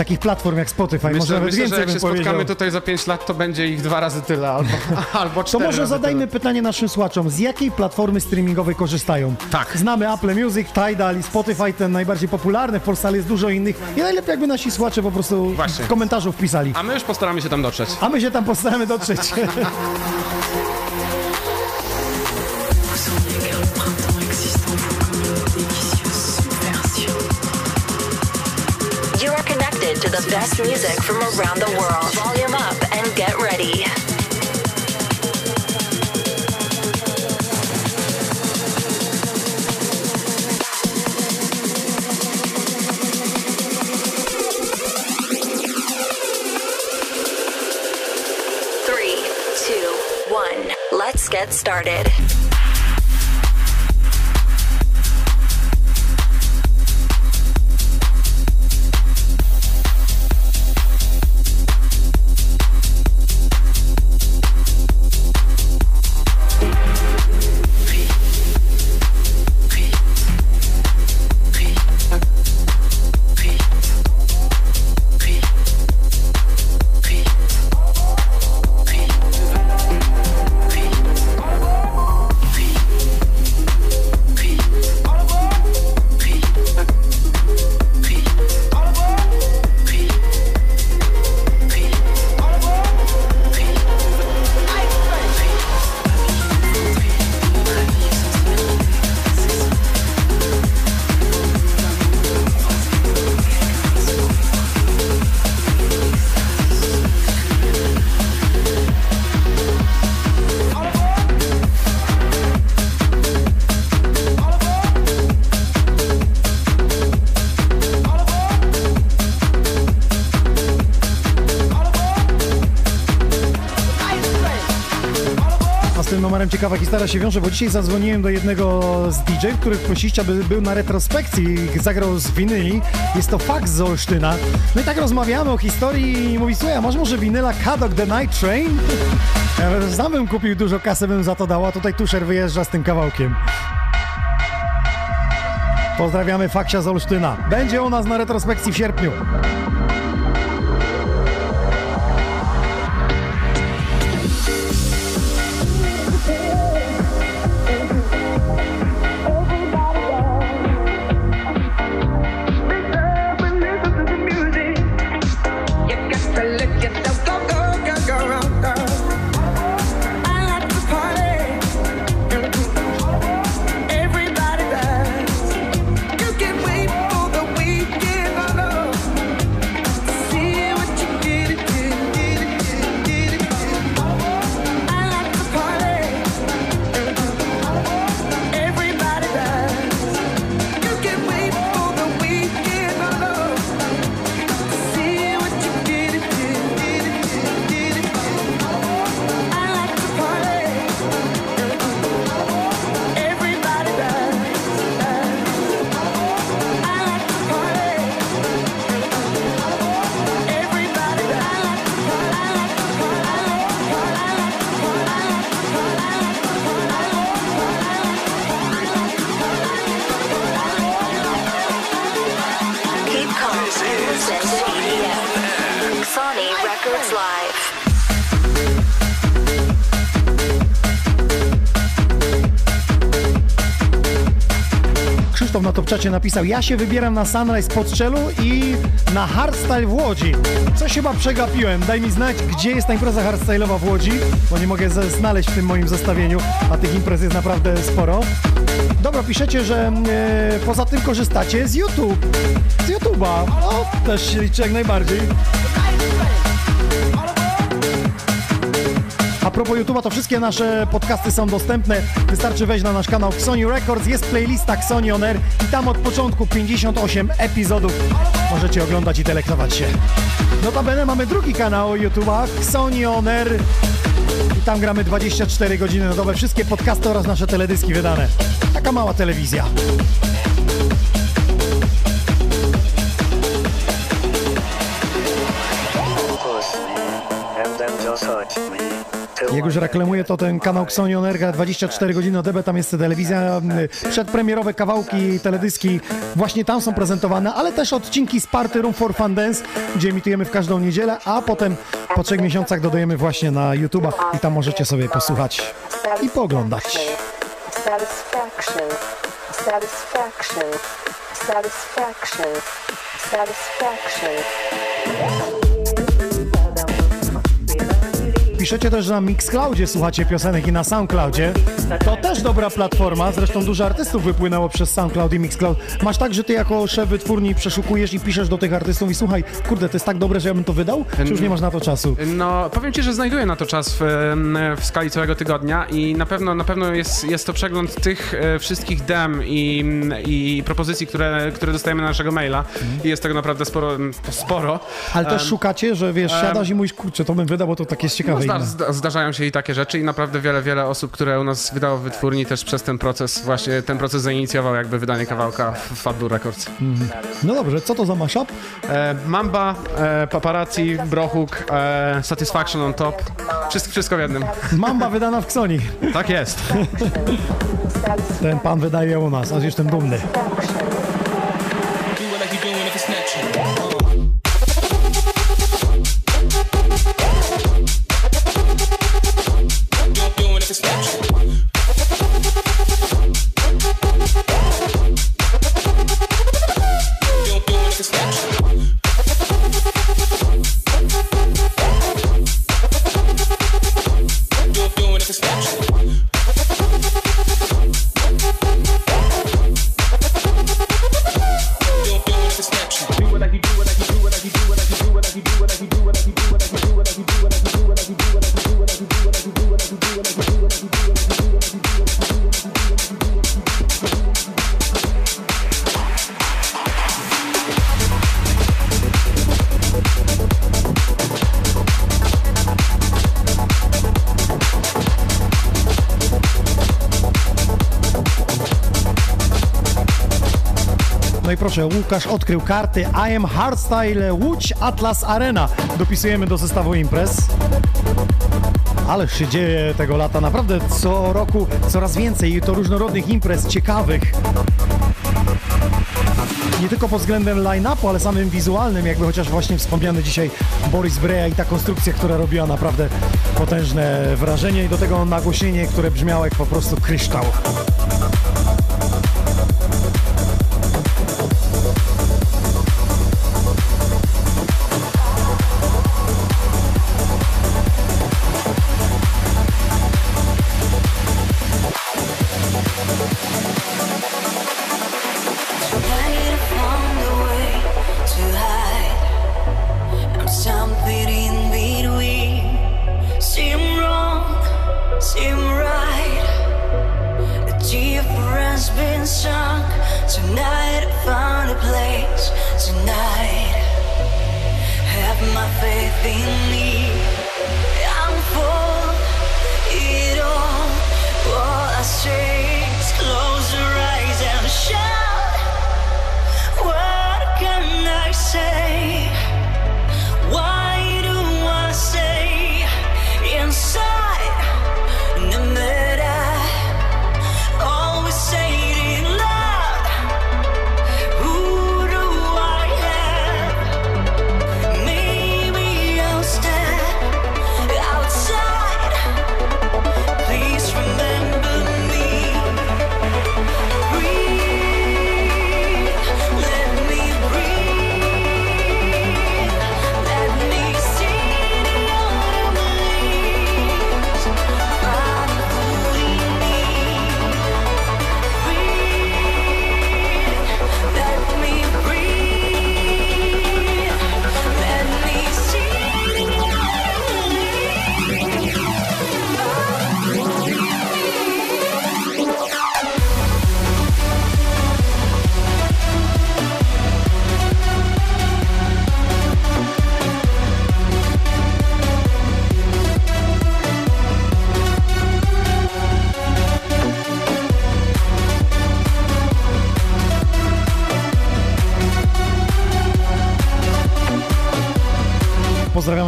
Takich platform jak Spotify, może Myślę, nawet myślę więcej że jak bym się spotkamy powiedział. tutaj za 5 lat, to będzie ich dwa razy tyle albo, albo To cztery może razy zadajmy tyle. pytanie naszym słuchaczom. Z jakiej platformy streamingowej korzystają? Tak. Znamy Apple Music, Tidal i Spotify, ten najbardziej popularny. W Polsce ale jest dużo innych. I najlepiej jakby nasi słuchacze po prostu Właśnie. w komentarzu wpisali. A my już postaramy się tam dotrzeć. A my się tam postaramy dotrzeć. the best music from around the world. Volume up and get ready. Three, two, one. Let's get started. Ciekawa historia się wiąże, bo dzisiaj zadzwoniłem do jednego z DJ, których prosiście, aby był na retrospekcji zagrał z winyli. Jest to fakt z Olsztyna. I tak rozmawiamy o historii i mówi, słuchaj, a masz może winyla Kadok The Night Train? Ja sam bym kupił dużo kasy, bym za to dała. Tutaj Tuszer wyjeżdża z tym kawałkiem. Pozdrawiamy Faksia z Olsztyna. Będzie u nas na retrospekcji w sierpniu. Napisał, ja się wybieram na Sunrise pod Strzelu i na hardstyle w Łodzi. Coś chyba przegapiłem, daj mi znać, gdzie jest ta impreza hardstyle'owa w Łodzi, bo nie mogę znaleźć w tym moim zestawieniu, a tych imprez jest naprawdę sporo. Dobra, piszecie, że e, poza tym korzystacie z YouTube. Z YouTube'a. No, też się liczy jak najbardziej. Propos YouTube'a, to wszystkie nasze podcasty są dostępne. Wystarczy wejść na nasz kanał Sony Records, jest playlista Sony On Air i tam od początku 58 epizodów możecie oglądać i delektować się. Notabene mamy drugi kanał YouTube'a, Sony On Air i tam gramy 24 godziny na dobę, wszystkie podcasty oraz nasze teledyski wydane. Taka mała telewizja. Jak już reklamuję, to ten kanał Xoni Onerga 24 godziny na DB, tam jest telewizja, m, przedpremierowe kawałki, teledyski, właśnie tam są prezentowane, ale też odcinki z Party Room for Fun Dance, gdzie emitujemy w każdą niedzielę, a potem po trzech miesiącach dodajemy właśnie na YouTube'a i tam możecie sobie posłuchać i pooglądać. Satisfaction, satisfaction, satisfaction, satisfaction. Piszecie też, że na Mixcloudzie słuchacie piosenek i na Soundcloudzie. To też dobra platforma, zresztą dużo artystów wypłynęło przez Soundcloud i Mixcloud. Masz tak, że ty jako szef wytwórni przeszukujesz i piszesz do tych artystów i słuchaj, kurde, to jest tak dobre, że ja bym to wydał? Czy już nie masz na to czasu? No, powiem ci, że znajduję na to czas w, w skali całego tygodnia i na pewno, na pewno jest, jest to przegląd tych e, wszystkich dem i, i propozycji, które, które dostajemy na naszego maila i jest tego naprawdę sporo. sporo. Ale też Em, szukacie, że wiesz, siadasz i mówisz, kurczę, to bym wydał, bo to tak jest ciekawe. No, zda, zdarzają się i takie rzeczy i naprawdę wiele, wiele osób, które u nas wydało w wytwórni też przez ten proces, właśnie ten proces zainicjował jakby wydanie kawałka w Fatbu Records. No dobrze, co to za mashup? E, Mamba, e, Paparazzi, Brochuk, e, Satisfaction on top. Wszystko, wszystko w jednym. Mamba wydana w Ksoni. Tak jest. Ten pan wydaje u nas, aż jestem dumny. Łukasz odkrył karty I Am Hardstyle Łódź Atlas Arena. Dopisujemy do zestawu imprez. Ale się dzieje tego lata naprawdę co roku coraz więcej i to różnorodnych imprez ciekawych. Nie tylko pod względem line-upu, ale samym wizualnym, jakby chociaż właśnie wspomniany dzisiaj Boris Breja i ta konstrukcja, która robiła naprawdę potężne wrażenie i do tego nagłośnienie, które brzmiało jak po prostu kryształ.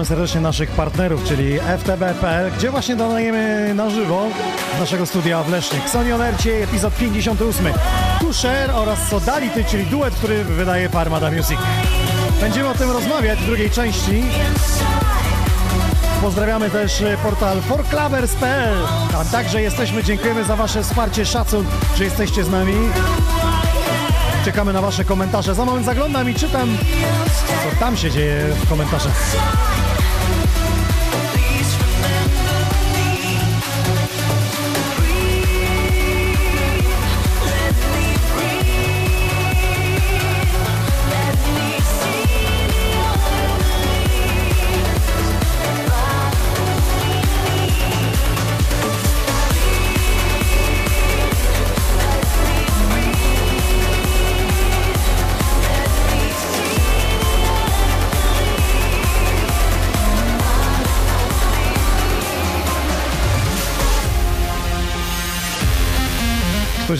Pozdrawiamy serdecznie naszych partnerów, czyli FTB.pl, gdzie właśnie dodajemy na żywo naszego studia w Lesznie. Xonion Ercie, epizod 58. Tu Share oraz Sodality, czyli duet, który wydaje Farmada Music. Będziemy o tym rozmawiać w drugiej części. Pozdrawiamy też e, portal forclavers.pl. Tam także jesteśmy, dziękujemy za Wasze wsparcie, szacun, że jesteście z nami. Czekamy na Wasze komentarze. Za moment zaglądam i czytam, co tam się dzieje w komentarzach.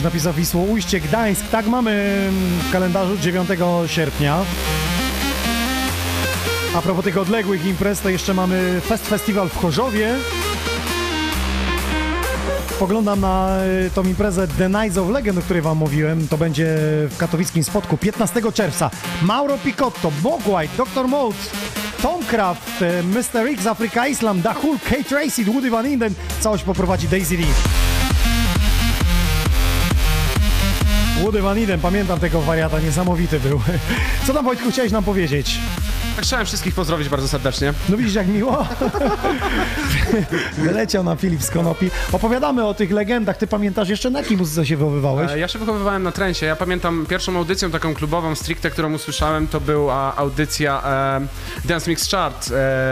Ktoś napisał Wisłoujście, Gdańsk. Tak mamy w kalendarzu 9 sierpnia. A propos tych odległych imprez, to jeszcze mamy Fest Festiwal w Chorzowie. Poglądam na y, tą imprezę The Nights of Legend, o której wam mówiłem. To będzie w katowickim spotku 15 czerwca. Mauro Picotto, Mogwhite, Dr. Mode, Tomcraft, y, Mr. X, Africa Islam, Dahul, Kate Tracy, Woody Van Inden. Całość poprowadzi Daisy Lee. Woody Van Iden, pamiętam tego wariata, niesamowity był. Co tam Wojtku chciałeś nam powiedzieć? Chciałem wszystkich pozdrowić bardzo serdecznie. No widzisz jak miło? Wyleciał nam Filip z Konopi. Opowiadamy o tych legendach. Ty pamiętasz jeszcze na jakiej muzyce się wychowywałeś? E, Ja się wychowywałem na trencie. Ja pamiętam pierwszą audycją taką klubową stricte, którą usłyszałem, to była audycja e, Dance Mix Chart e,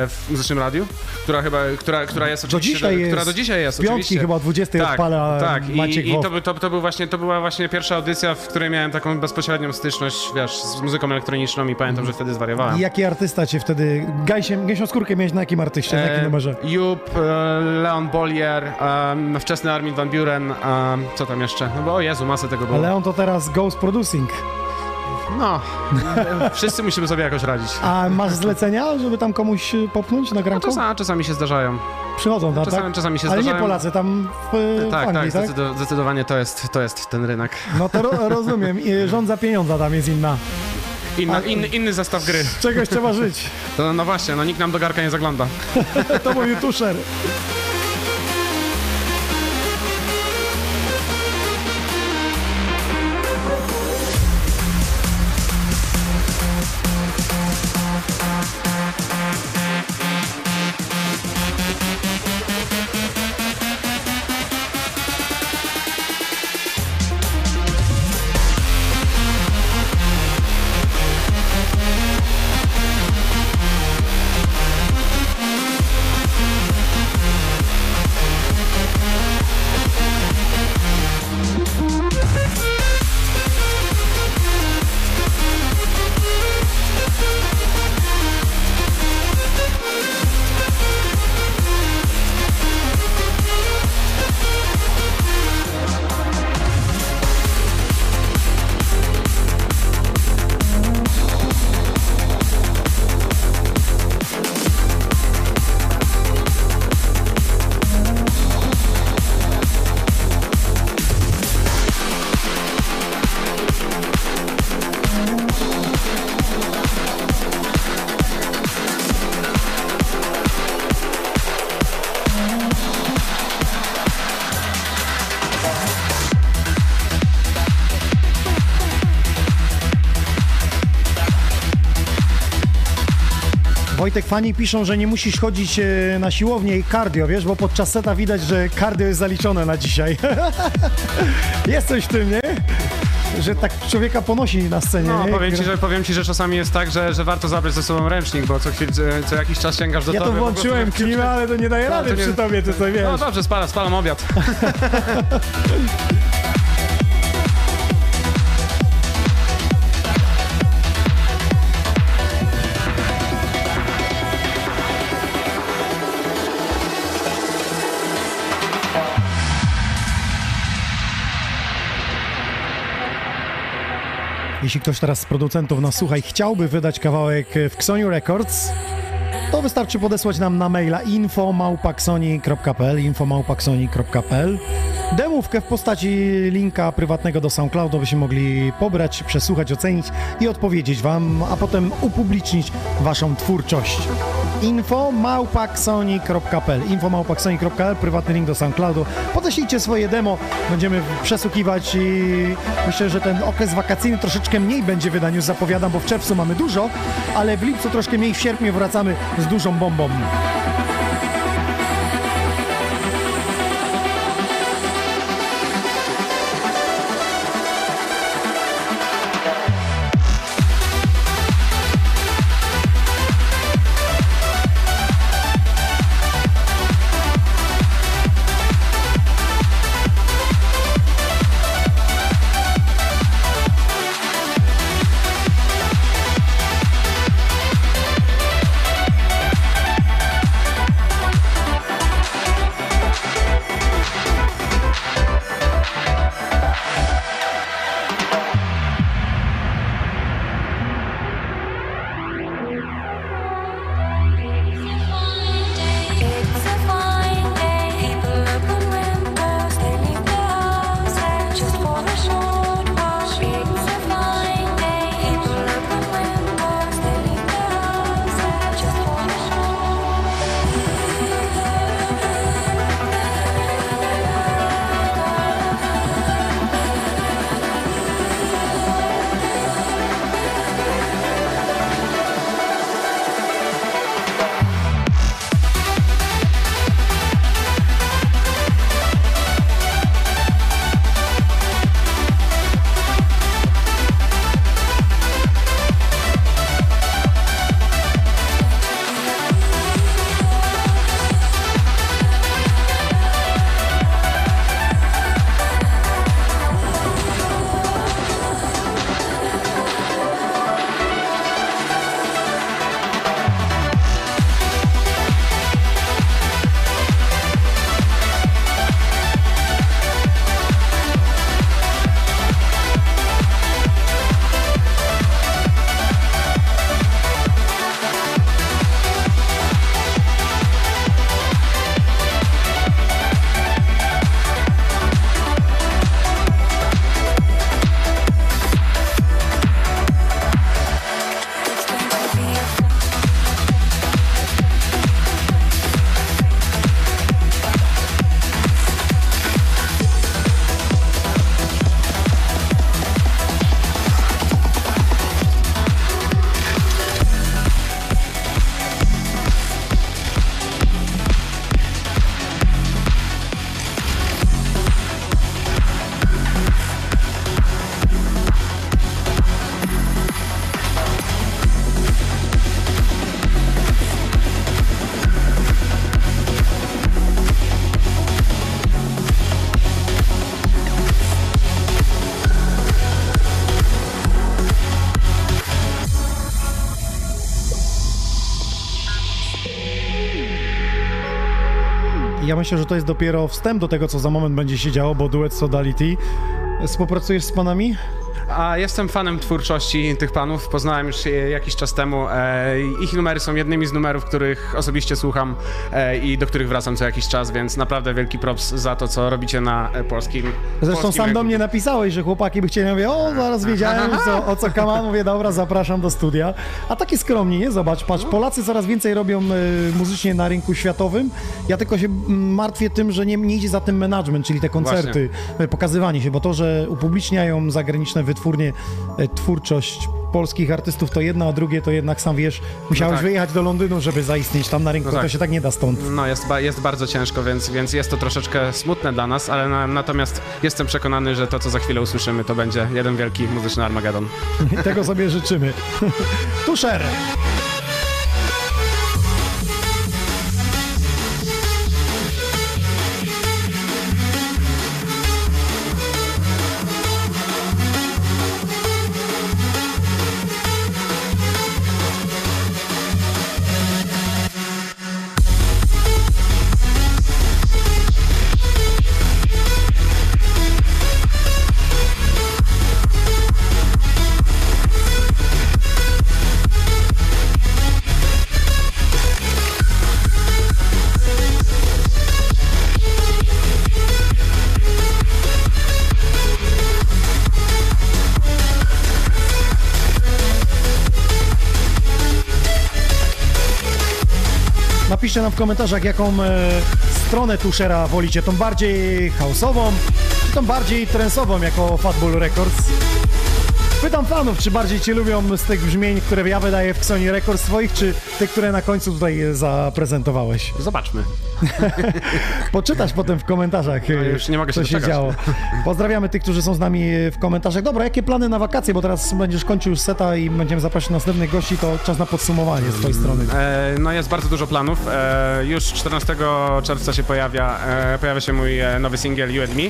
w muzycznym radiu, która chyba, która, która jest oczywiście, dzisiaj jest. która do dzisiaj jest piątki oczywiście. chyba o 20 tak, odpala tak. Maciek I, i to, to, to, był właśnie, to była właśnie pierwsza audycja, w której miałem taką bezpośrednią styczność, wiesz, z muzyką elektroniczną i pamiętam, że wtedy zwariowałem. I jaki artysta cię wtedy... Gajsiem, gęsią skórkę miałeś na jakim artyście, na jakim E, numerze? Jup, e, Leon Bollier, em, wczesny Armin Van Buren, co tam jeszcze? No bo o Jezu, masę tego było. Ale on to teraz Ghost Producing. No, wszyscy musimy sobie jakoś radzić. A masz zlecenia, żeby tam komuś popchnąć na No, granko? czasami, czasami się zdarzają. Przychodzą tam, Czasami- tak? czasami się Ale nie zdarzają. Polacy, tam w, w Tak, Anglii, tak, tak? zdecydo- zdecydowanie to jest, to jest ten rynek. No to ro rozumiem. I Rząd za pieniądza tam jest inna. Inna, A- inny, inny zestaw gry. Czegoś trzeba żyć. To, no właśnie, no nikt nam do garka nie zagląda. to mówił Tuszer. Wojtek, fani piszą, że nie musisz chodzić e, na siłownię i cardio, wiesz, bo podczas seta widać, że cardio jest zaliczone na dzisiaj. jest coś w tym, nie? Że tak człowieka ponosi na scenie, No, nie? powiem ci, że, powiem ci, że czasami jest tak, że, że warto zabrać ze sobą ręcznik, bo co, chwil, co, co jakiś czas sięgasz do Ja to włączyłem klimę, ale to nie daje No, rady to nie- przy tobie, ty to wiesz. No dobrze, spalam, spalam obiad. Jeśli ktoś teraz z producentów nas słucha i chciałby wydać kawałek w Xoniu Records, to wystarczy podesłać nam na maila info.małpaksoni.pl info.małpaksoni.pl Demówkę w postaci linka prywatnego do SoundCloudu byśmy mogli pobrać, przesłuchać, ocenić i odpowiedzieć wam, a potem upublicznić waszą twórczość. info.małpaksoni.pl info.małpaksoni.pl prywatny link do SoundCloudu. Podeślijcie swoje demo, będziemy przesłuchiwać i myślę, że ten okres wakacyjny troszeczkę mniej będzie wydań, już zapowiadam, bo w czerwcu mamy dużo, ale w lipcu troszkę mniej, w sierpniu wracamy z dużą bombą. Ja myślę, że to jest dopiero wstęp do tego, co za moment będzie się działo, bo duet Sodality. Współpracujesz z panami? A jestem fanem twórczości tych panów. Poznałem już je jakiś czas temu. E, ich numery są jednymi z numerów, których osobiście słucham e, i do których wracam co jakiś czas, więc naprawdę wielki props za to, co robicie na e, polskim. Zresztą polskim sam do rynku. mnie napisałeś, że chłopaki by chcieli. Ja mówię, o, zaraz wiedziałem, o co kaman. Mówię, dobra, zapraszam do studia. A takie skromnie, nie? Zobacz, patrz, Polacy coraz więcej robią e, muzycznie na rynku światowym. Ja tylko się martwię tym, że nie, nie idzie za tym management, czyli te koncerty, e, pokazywanie się, bo to, że upubliczniają zagraniczne wytwórnie e, twórczość polskich artystów to jedno, a drugie to jednak sam wiesz, musiałeś tak. wyjechać do Londynu, żeby zaistnieć tam na rynku, No tak. to się tak nie da stąd. No, jest, ba- jest bardzo ciężko, więc, więc jest to troszeczkę smutne dla nas, ale na, natomiast jestem przekonany, że to, co za chwilę usłyszymy, to będzie jeden wielki muzyczny Armagedon. Tego sobie życzymy. Tuszer! Napiszcie nam w komentarzach, jaką e, stronę Tuszera wolicie, tą bardziej house'ową, czy tą bardziej trensową jako Fatbull Records. Pytam fanów, czy bardziej Cię lubią z tych brzmień, które ja wydaję w Xoni Records swoich, czy te, które na końcu tutaj e, zaprezentowałeś? Zobaczmy. Poczytasz potem w komentarzach, No, e, już nie mogę się co się doczekać. działo. Pozdrawiamy tych, którzy są z nami e, w komentarzach. Dobra, jakie plany na wakacje, bo teraz będziesz kończył już seta i będziemy zapraszać następnych gości, to czas na podsumowanie z Twojej strony. E, no jest bardzo dużo planów. E, już 14 czerwca się pojawia, e, pojawia się mój e, nowy singiel You and Me,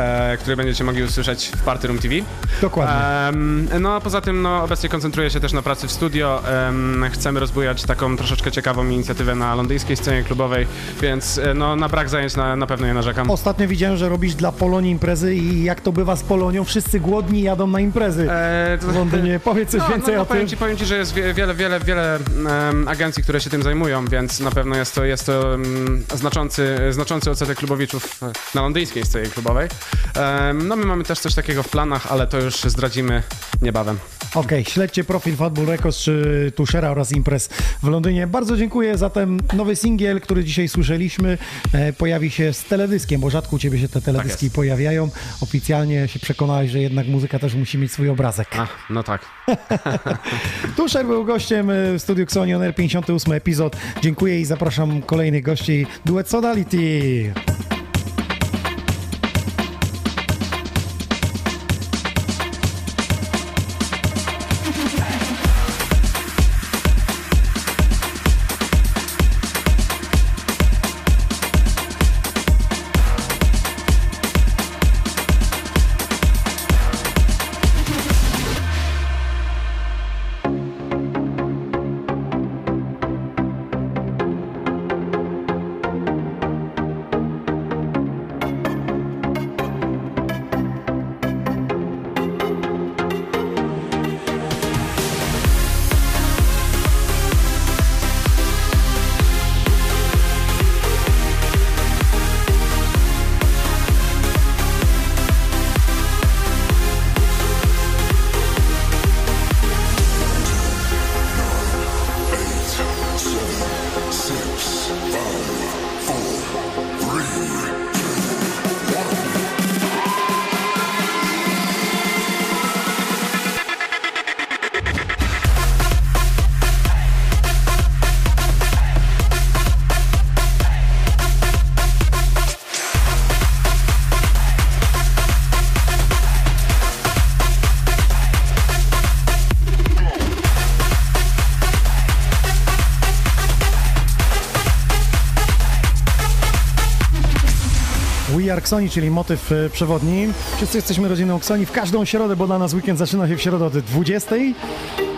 e, który będziecie mogli usłyszeć w Party Room TV. Dokładnie. No a poza tym no, obecnie koncentruję się też na pracy w studio. Em, chcemy rozbujać taką troszeczkę ciekawą inicjatywę na londyńskiej scenie klubowej, więc e, no, na brak zajęć na, na pewno nie narzekam. Ostatnio widziałem, że robisz dla Polonii imprezy i jak to bywa z Polonią, wszyscy głodni jadą na imprezy E, to- w Londynie. Powiedz coś no, więcej no, no, o powiem tym. Ci, powiem ci, że jest wie- wiele, wiele, wiele em, agencji, które się tym zajmują, więc na pewno jest to, jest to em, znaczący, znaczący odsetek klubowiczów na londyńskiej scenie klubowej. Em, no my mamy też coś takiego w planach, ale to już zdradzimy niebawem. Okej, śledźcie profil Fatbull Records czy Tuszera oraz imprez w Londynie. Bardzo dziękuję za ten nowy singiel, który dzisiaj słyszeliśmy. E, pojawi się z teledyskiem, bo rzadko u Ciebie się te teledyski jest. pojawiają. Oficjalnie się przekonałeś, że jednak muzyka też musi mieć swój obrazek. A, no tak. Tuszer był gościem e, w studiu Xonion Air 58 epizod. Dziękuję i zapraszam kolejnych gości. Duet Sodality. Xoni, czyli motyw e, przewodni. Wszyscy jesteśmy rodziną Xoni w każdą środę, bo dla nas weekend zaczyna się w środę od 20.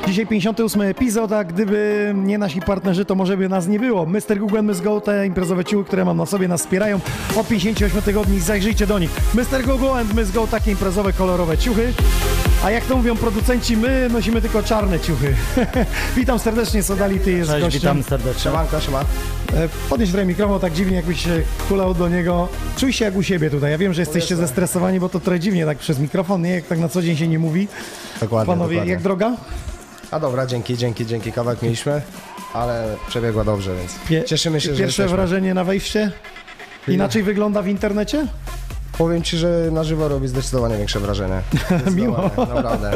Dzisiaj 58 epizod, a gdyby nie nasi partnerzy, to może by nas nie było. Mr. Google, Miss Go, te imprezowe ciuchy, które mam na sobie, nas wspierają od 58 tygodni. Zajrzyjcie do nich. Mr. Google and Miss Go, takie imprezowe, kolorowe ciuchy. A jak to mówią producenci, my nosimy tylko czarne ciuchy. witam serdecznie, Sodality jest Cześć, gościem. witam serdecznie. Siemanko, siema. E, Podnieś trochę mikrofon tak dziwnie, jakbyś się kulał do niego. Czuj się jak u siebie tutaj. Ja wiem, że jesteście zestresowani, bo to trochę dziwnie tak przez mikrofon, nie? Jak tak na co dzień się nie mówi. Dokładnie, Panowie, dokładnie. jak droga? A dobra, dzięki, dzięki, dzięki. Kawałek mieliśmy, ale przebiegła dobrze, więc Pie- cieszymy się, że Pierwsze jesteśmy. wrażenie na wejście? Inaczej wygląda w internecie? Powiem Ci, że na żywo robi zdecydowanie większe wrażenie. Miło. Naprawdę, naprawdę.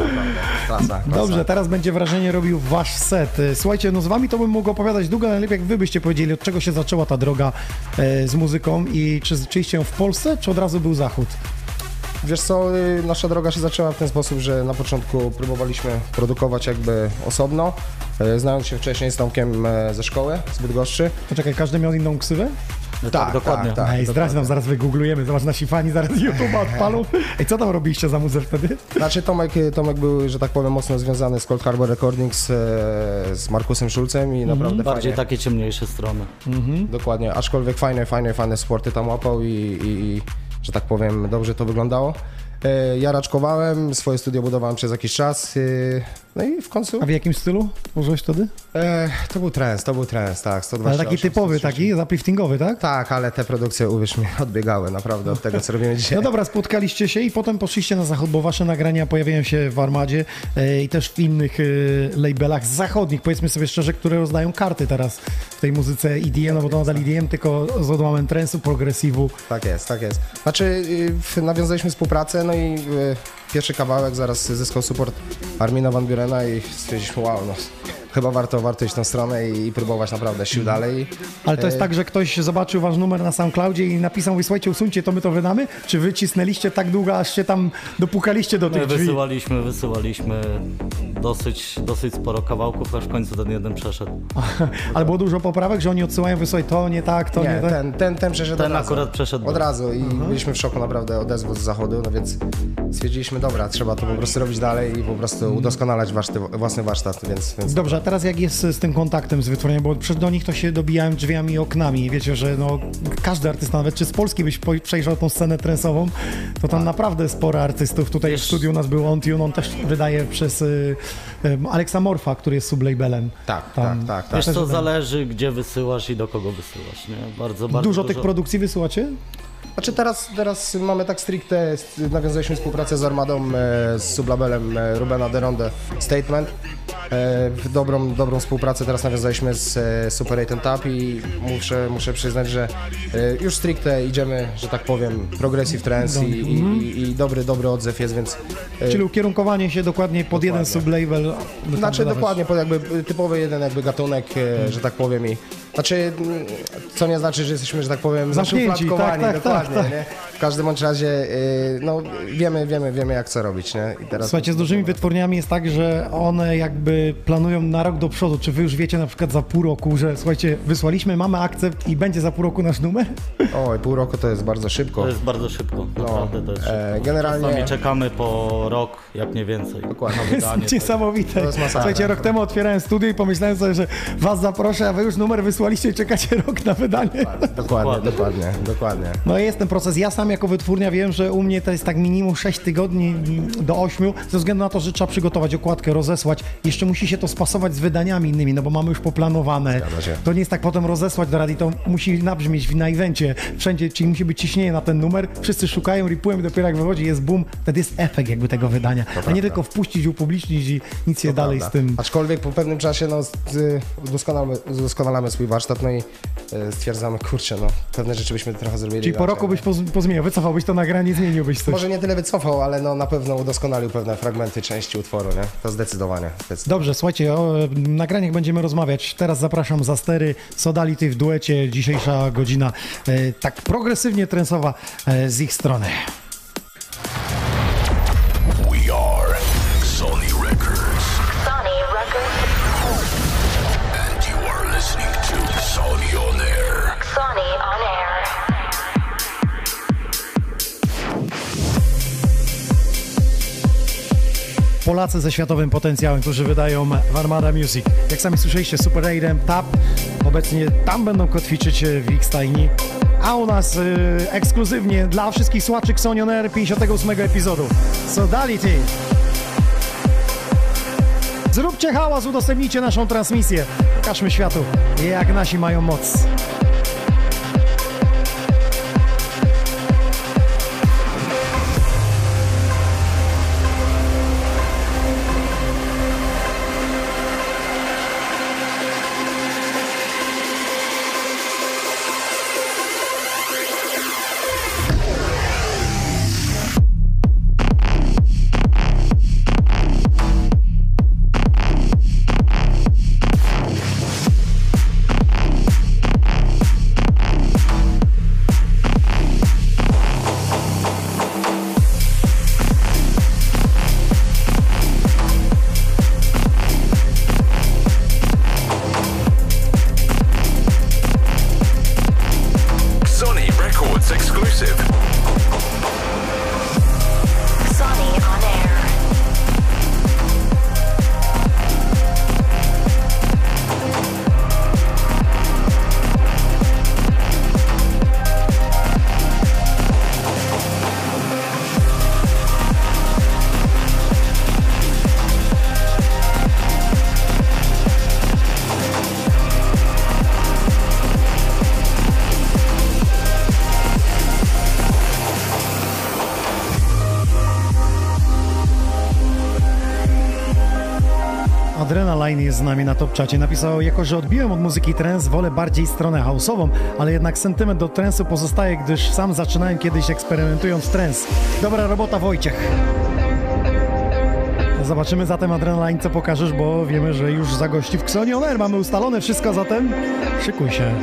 Klasa, klasa. Dobrze, teraz będzie wrażenie robił wasz set. E, Słuchajcie, no z wami to bym mógł opowiadać długo, ale lepiej jak wy byście powiedzieli, od czego się zaczęła ta droga e, z muzyką i czy zaczęliście ją w Polsce, czy od razu był zachód? Wiesz co, y, nasza droga się zaczęła w ten sposób, że na początku próbowaliśmy produkować jakby osobno, y, znając się wcześniej z Tomkiem e, ze szkoły, z Bydgoszczy. Poczekaj, każdy miał inną ksywę? Tak, dokładnie. Tak, tak, Ej, zdradź nam, zaraz wygooglujemy, zobacz, nasi fani zaraz YouTube'a odpalą. Ej, co tam robiliście za muzę wtedy? Znaczy Tomek, Tomek był, że tak powiem, mocno związany z Cold Harbor Recordings, e, z Markusem Szulcem i naprawdę Bardziej fajnie. takie ciemniejsze strony. Dokładnie, aczkolwiek fajne, fajne, fajne sporty tam łapał i, i, i że tak powiem, dobrze to wyglądało. E, Ja raczkowałem, swoje studio budowałem przez jakiś czas, e, no i w końcu... A w jakim stylu użyłeś wtedy? E, to był trend, to był trend, tak, 128. Ale taki typowy, taki zapliftingowy, tak? Tak, ale te produkcje, uwierz mi, odbiegały naprawdę od tego, co robimy dzisiaj. No dobra, spotkaliście się i potem poszliście na zachód, bo wasze nagrania pojawiają się w Armadzie e, i też w innych e, labelach zachodnich, powiedzmy sobie szczerze, które rozdają karty teraz w tej muzyce EDM, no bo to nadal EDM, tylko z odłamem trensu, progresivu. Tak jest, tak jest. Znaczy, y, nawiązaliśmy współpracę, no i y, pierwszy kawałek zaraz zyskał support Armina Van Burena i stwierdziliśmy, wow, no chyba warto, warto iść w tą stronę i, i próbować naprawdę sił dalej. Ale to jest E, tak, że ktoś zobaczył wasz numer na SoundCloudzie i napisał, wysłuchajcie, usuńcie, to my to wydamy? Czy wycisnęliście tak długo, aż się tam dopukaliście do My tych drzwi? wysyłaliśmy, wysyłaliśmy dosyć, dosyć sporo kawałków, aż w końcu ten jeden przeszedł. Ale było dużo poprawek, że oni odsyłają, wysłuchaj, to nie tak, to nie, Nie, tak. ten, ten, ten przeszedł Ten od razu. akurat przeszedł Od razu i byliśmy w szoku naprawdę odezwu z zachodu, no więc stwierdziliśmy, dobra, trzeba to po prostu robić dalej i po prostu udoskonalać warszty, własny warsztat, więc... więc Dobrze, teraz jak jest z tym kontaktem z wytwórnią, bo przed do nich to się dobijałem drzwiami i oknami. Wiecie, że no, każdy artysta, nawet czy z Polski byś przejrzał tą scenę trensową, to tam naprawdę sporo artystów. Tutaj w studiu nas był On Tune, on też wydaje przez y, y, Alexa Morfa, który jest sublabelem. Tak, Tam tak, tak. Wiesz też co, wydaje. zależy gdzie wysyłasz i do kogo wysyłasz, nie? Bardzo, bardzo Dużo tych produkcji wysyłacie? Znaczy teraz, teraz mamy tak stricte, nawiązaliśmy współpracę z Armadą, e, z sublabelem e, Rubena Deronde Statement. E, w dobrą, dobrą współpracę teraz nawiązaliśmy z Super 8 Tap i muszę, muszę przyznać, że już stricte idziemy, że tak powiem, progressive trance i, i, i, i dobry, dobry odzew jest, więc... Czyli ukierunkowanie się dokładnie pod jeden sublabel. Znaczy wydawać. dokładnie, pod jakby typowy jeden jakby gatunek, że tak powiem i znaczy, co nie znaczy, że jesteśmy, że tak powiem, Zamknięci, zaszufladkowani, tak, tak, dokładnie, tak, tak. nie? W każdym bądź razie, y, no wiemy, wiemy, wiemy jak co robić, nie? I teraz Słuchajcie, z dużymi wytwórniami jest tak, że one jakby planują na rok do przodu. Czy wy już wiecie na przykład za pół roku, że słuchajcie, wysłaliśmy, mamy akcept i będzie za pół roku nasz numer? Oj, pół roku to jest bardzo szybko. To jest bardzo szybko, naprawdę to jest szybko. e, generalnie- Czasami czekamy po rok, jak nie więcej. Dokładnie. To jest wydanie. niesamowite. To jest masakra. Słuchajcie, rok temu otwierałem studio i pomyślałem sobie, że was zaproszę, a wy już numer wysłaliście i czekacie rok na wydanie. Dokładnie, dokładnie, dokładnie. No jest ten proces. Ja sam jako wytwórnia wiem, że u mnie to jest tak minimum 6 tygodni do 8, ze względu na to, że trzeba przygotować okładkę, rozesłać. Jeszcze musi się to spasować z wydaniami innymi, no bo mamy już poplanowane. To nie jest tak potem rozesłać do rady, to musi nabrzmieć na evencie, wszędzie, czyli musi być ciśnienie na ten numer, wszyscy szukają, ripują dopiero jak wychodzi jest boom, wtedy jest efekt jakby tego wydania. A nie prawda. tylko wpuścić, upublicznić i nic się To dalej prawda. z tym... Aczkolwiek po pewnym czasie no, y, udoskonalamy, udoskonalamy swój warsztat, no i y, stwierdzamy, kurczę, no pewne rzeczy byśmy trochę zrobili Czyli po roku byś poz- wycofałbyś to nagranie, zmieniłbyś coś. Może nie tyle wycofał, ale no na pewno udoskonalił pewne fragmenty części utworu, nie? To zdecydowanie. zdecydowanie. Dobrze, słuchajcie, o nagraniach będziemy rozmawiać. Teraz zapraszam za stery Sodality w duecie. Dzisiejsza godzina e, tak progresywnie trensowa e, z ich strony. Polacy ze światowym potencjałem, którzy wydają Armada Music. Jak sami słyszeliście, Super 8, Tap, obecnie tam będą kotwiczyć w ich stajni. A u nas y, ekskluzywnie dla wszystkich słuchaczy Xonion Air 58 epizodu. Sodality. Zróbcie hałas, udostępnijcie naszą transmisję. Pokażmy światu, jak nasi mają moc. Nami na top czacie. Napisał, jako że odbiłem od muzyki trance, wolę bardziej stronę house'ową, ale jednak sentyment do trance'u pozostaje, gdyż sam zaczynałem kiedyś eksperymentując trance. Dobra robota Wojciech. Zobaczymy zatem Adrenaline, co pokażesz, bo wiemy, że już zagości w Air. Mamy ustalone wszystko, zatem szykuj się.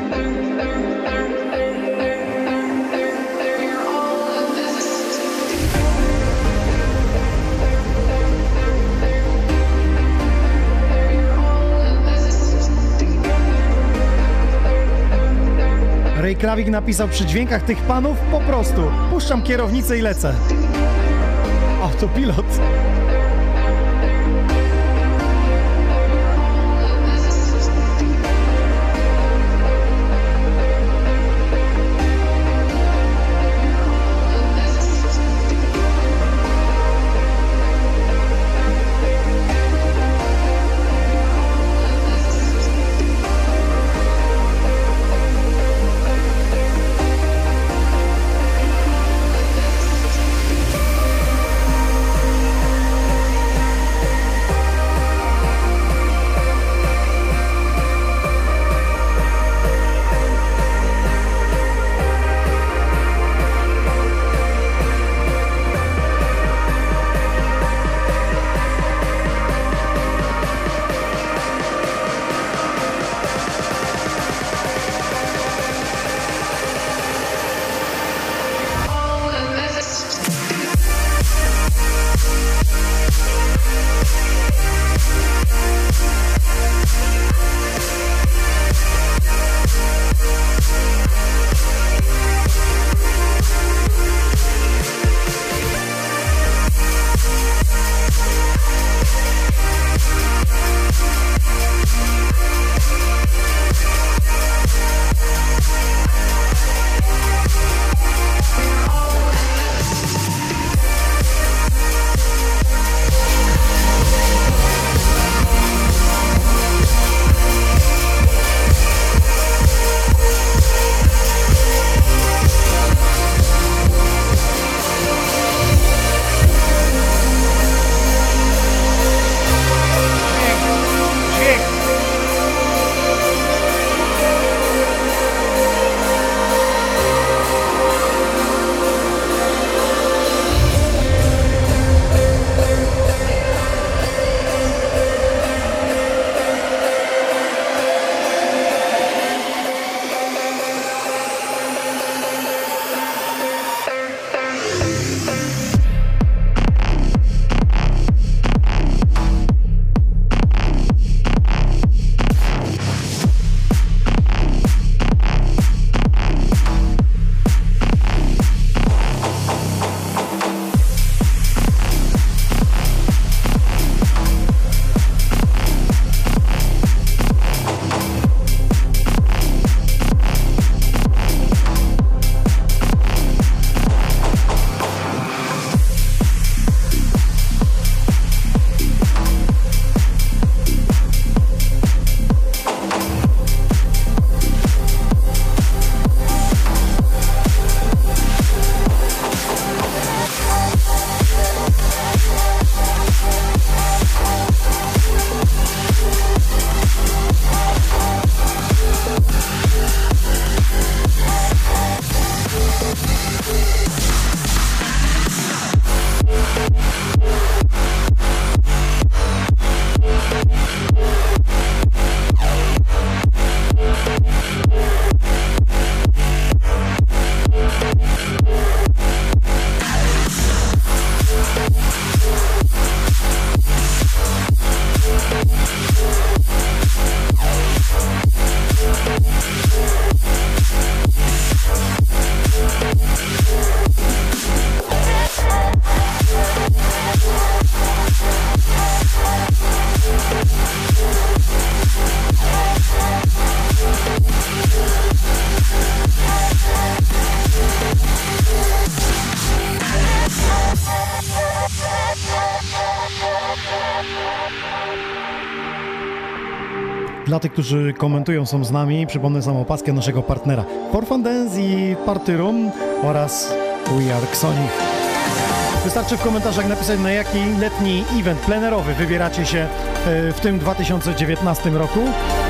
Krawik napisał przy dźwiękach tych panów po prostu puszczam kierownicę i lecę. Autopilot. Dla tych, którzy komentują, są z nami. Przypomnę samą opaskę naszego partnera For i Party Room oraz We Are Xoni. Wystarczy w komentarzach napisać, na jaki letni event plenerowy wybieracie się e, w tym 2019 roku,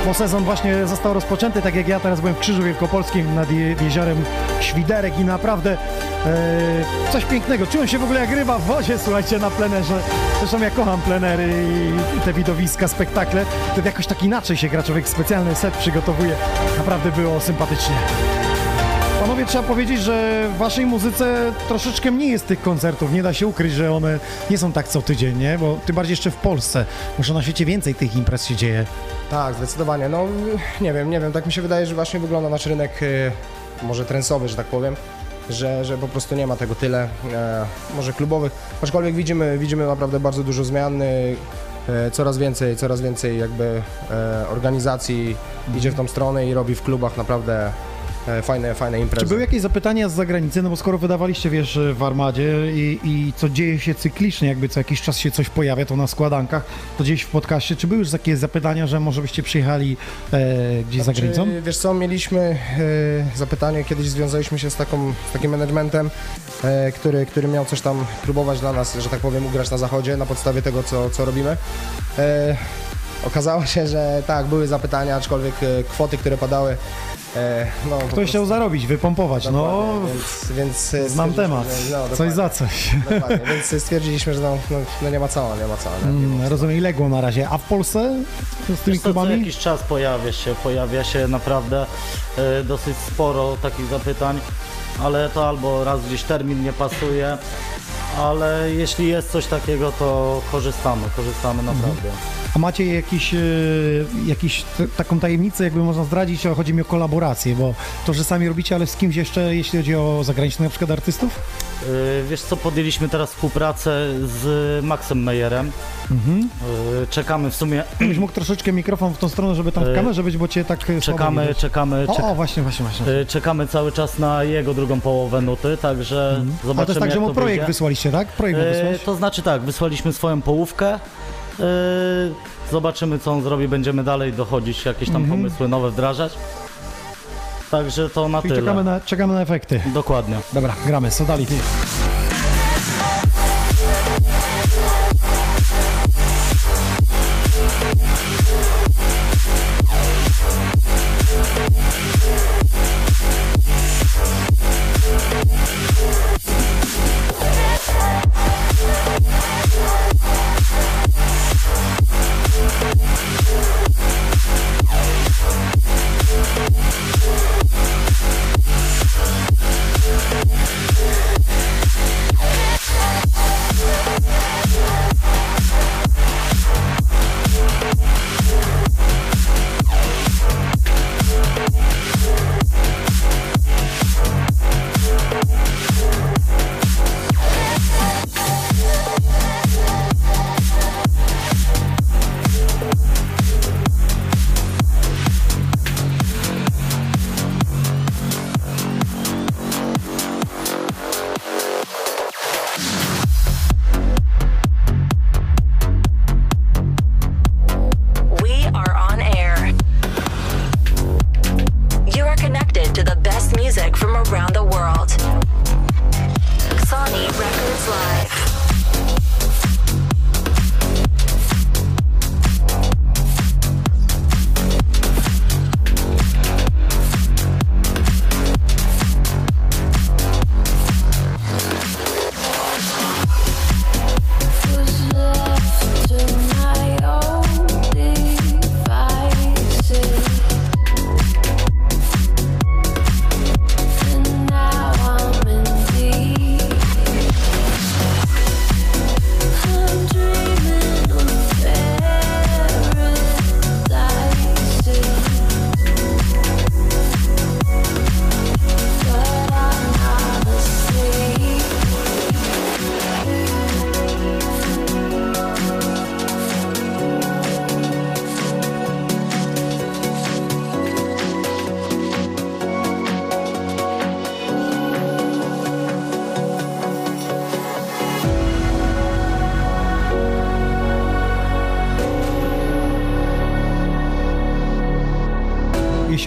bo sezon właśnie został rozpoczęty, tak jak ja teraz byłem w Krzyżu Wielkopolskim nad je, jeziorem Świderek i naprawdę e, coś pięknego. Czułem się w ogóle jak ryba w wodzie, słuchajcie, na plenerze. Zresztą ja kocham plenery i, i te widowiska, spektakle. Wtedy jakoś tak inaczej się gra, człowiek specjalny set przygotowuje. Naprawdę było sympatycznie. Panowie, trzeba powiedzieć, że w waszej muzyce troszeczkę mniej jest tych koncertów. Nie da się ukryć, że one nie są tak co tydzień, nie? Bo tym bardziej jeszcze w Polsce. Może na świecie więcej tych imprez się dzieje. Tak, zdecydowanie. No nie wiem, nie wiem, tak mi się wydaje, że właśnie wygląda nasz rynek y, może trensowy, że tak powiem. Że, że po prostu nie ma tego tyle, e, może klubowych, aczkolwiek widzimy, widzimy naprawdę bardzo dużo zmian, e, coraz więcej, coraz więcej jakby e, organizacji idzie w tą stronę i robi w klubach naprawdę e, fajne, fajne imprezy. Czy były jakieś zapytania z zagranicy? No bo skoro wydawaliście, wiesz, w armadzie i, i co dzieje się cyklicznie, jakby co jakiś czas się coś pojawia, to na składankach, to gdzieś w podcaście, czy były już takie zapytania, że może byście przyjechali e, gdzieś za granicą? Wiesz co, mieliśmy e, zapytanie, kiedyś związaliśmy się z, taką, z takim managementem, e, który, który miał coś tam próbować dla nas, że tak powiem, ugrać na zachodzie na podstawie tego, co, co robimy. E, okazało się, że tak, były zapytania, aczkolwiek e, kwoty, które padały, e, no, Ktoś chciał zarobić, wypompować, no Dokładnie, więc, więc znam stwierdziliśmy, temat, że- no, coś za coś. Dokładnie, więc stwierdziliśmy, że no, no, no nie ma co, nie ma co. Mm, rozumiem, i legło na razie. A w Polsce z tymi Wiesz co, co klubami? jakiś czas pojawia się, pojawia się naprawdę e, dosyć sporo takich zapytań, ale to albo raz gdzieś termin nie pasuje, ale jeśli jest coś takiego, to korzystamy, korzystamy naprawdę. A macie jakiś, e, jakiś taką tajemnicę, jakby można zdradzić, o- chodzi mi o kolaborację, bo to, że sami robicie, ale z kimś jeszcze, jeśli chodzi o zagranicznych na przykład artystów? E, Wiesz co, podjęliśmy teraz współpracę z Maxem Meyerem. Mhm. E, Czekamy w sumie, Byś mógł troszeczkę mikrofon w tą stronę, żeby tam w kamerze być, bo cię tak czekamy, czekamy, O, czek- o, właśnie, właśnie, właśnie. czekamy cały czas na jego drugą połowę nuty, także zobaczymy Ale to jest tak, że mu projekt wysłaliście, tak? Projekt mu E, wysłałeś? To znaczy tak, wysłaliśmy swoją połówkę. E, Zobaczymy co on zrobi, będziemy dalej dochodzić, jakieś tam Mhm. pomysły nowe wdrażać. Także to na tyle. czekamy na, czekamy na efekty. Dokładnie. Dobra, gramy, Sodality. Thank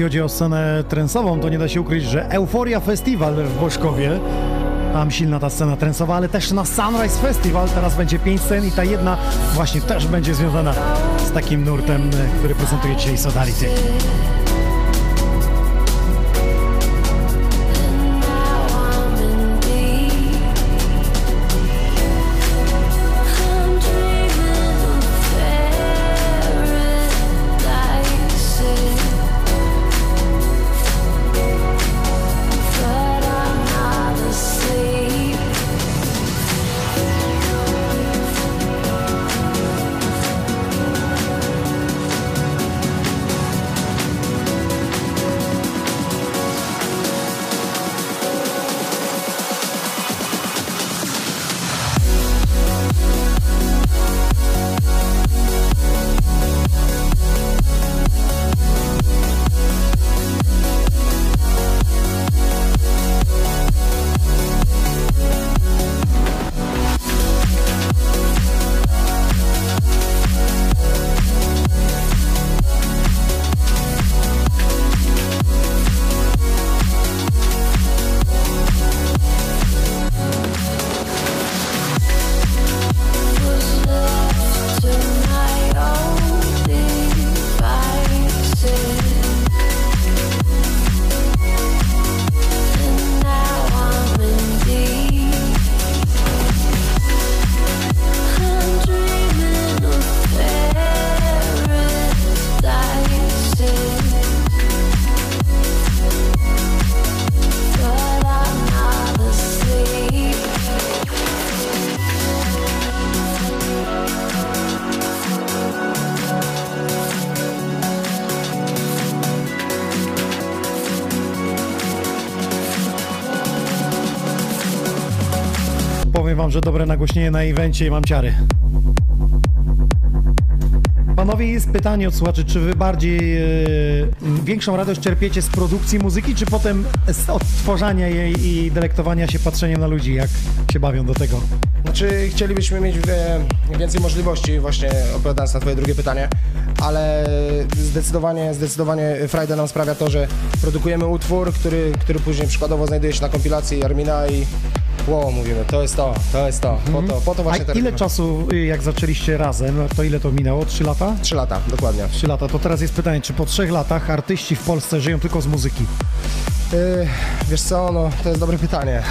jeśli chodzi o scenę trensową, to nie da się ukryć, że Euforia Festival w Boszkowie, tam silna ta scena trensowa, ale też na Sunrise Festival teraz będzie pięć scen i ta jedna właśnie też będzie związana z takim nurtem, który prezentuje dzisiaj Sodality. Powiem wam, że dobre nagłośnienie na evencie i mam ciary. Panowie, jest pytanie od słuchaczy, czy wy bardziej e, większą radość czerpiecie z produkcji muzyki, czy potem z odtworzenia jej i delektowania się patrzeniem na ludzi, jak się bawią do tego? Znaczy chcielibyśmy mieć e, więcej możliwości, właśnie odpowiadając na twoje drugie pytanie, ale zdecydowanie, zdecydowanie Friday nam sprawia to, że produkujemy utwór, który, który później przykładowo znajduje się na kompilacji Armina i wow, mówimy, to jest to, to jest to, po to, po to właśnie A ile czasu, y, jak zaczęliście razem, to ile to minęło? Trzy lata? Trzy lata, dokładnie. Trzy lata. To teraz jest pytanie, czy po trzech latach artyści w Polsce żyją tylko z muzyki? Yy, wiesz co, no to jest dobre pytanie.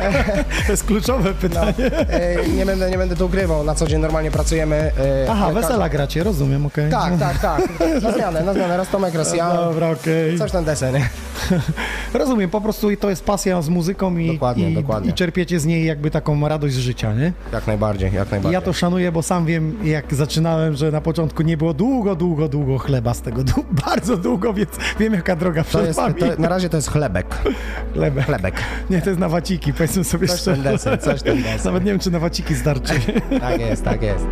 to jest kluczowe pytanie. No, yy, nie, będę, nie będę to ukrywał, na co dzień normalnie pracujemy. Yy, Aha, wesela każdy- gracie, rozumiem, okej. Tak, tak, tak. Na zmianę, na zmianę. Raz Tomek, raz ja. Dobra, okej. Coś tam deseń, nie? Rozumiem, po prostu to jest pasja z muzyką i, Dokładnie, i, dokładnie. i czerpiecie z niej jakby taką radość z życia, nie? Jak najbardziej, jak najbardziej. ja to szanuję, bo sam wiem, jak zaczynałem, że na początku nie było długo, długo, długo chleba z tego. Bardzo długo, więc wiem, jaka droga To przed jest, wami. to, na razie to jest chlebek. Chlebek. Chlebek. Nie, to jest na waciki, powiedzmy sobie Coś szczerze. ten deseń, coś ten deseń. Nawet nie wiem, czy na waciki starczy. Tak jest, tak jest.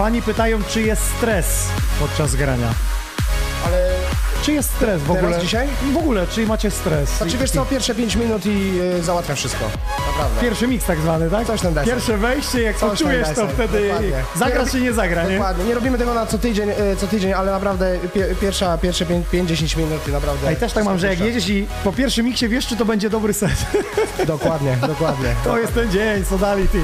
Fani pytają, czy jest stres podczas grania. Ale Czy jest stres w Teraz ogóle? dzisiaj? W ogóle, czy macie stres? Znaczy wiesz co, pierwsze 5 minut i y, załatwia wszystko. Naprawdę. Pierwszy miks tak zwany, tak? Coś ten deser. Pierwsze wejście, jak Coś poczujesz to wtedy dokładnie. zagra Nie czy nie zagra, nie? Dokładnie. Nie robimy tego na co tydzień, y, co tydzień ale naprawdę pie, pierwsza, pierwsze 5-10 minut i naprawdę... A i też tak mam, że jak jedziesz i po pierwszym miksie wiesz, czy to będzie dobry set. Dokładnie, dokładnie. To jest ten dzień, Sodality.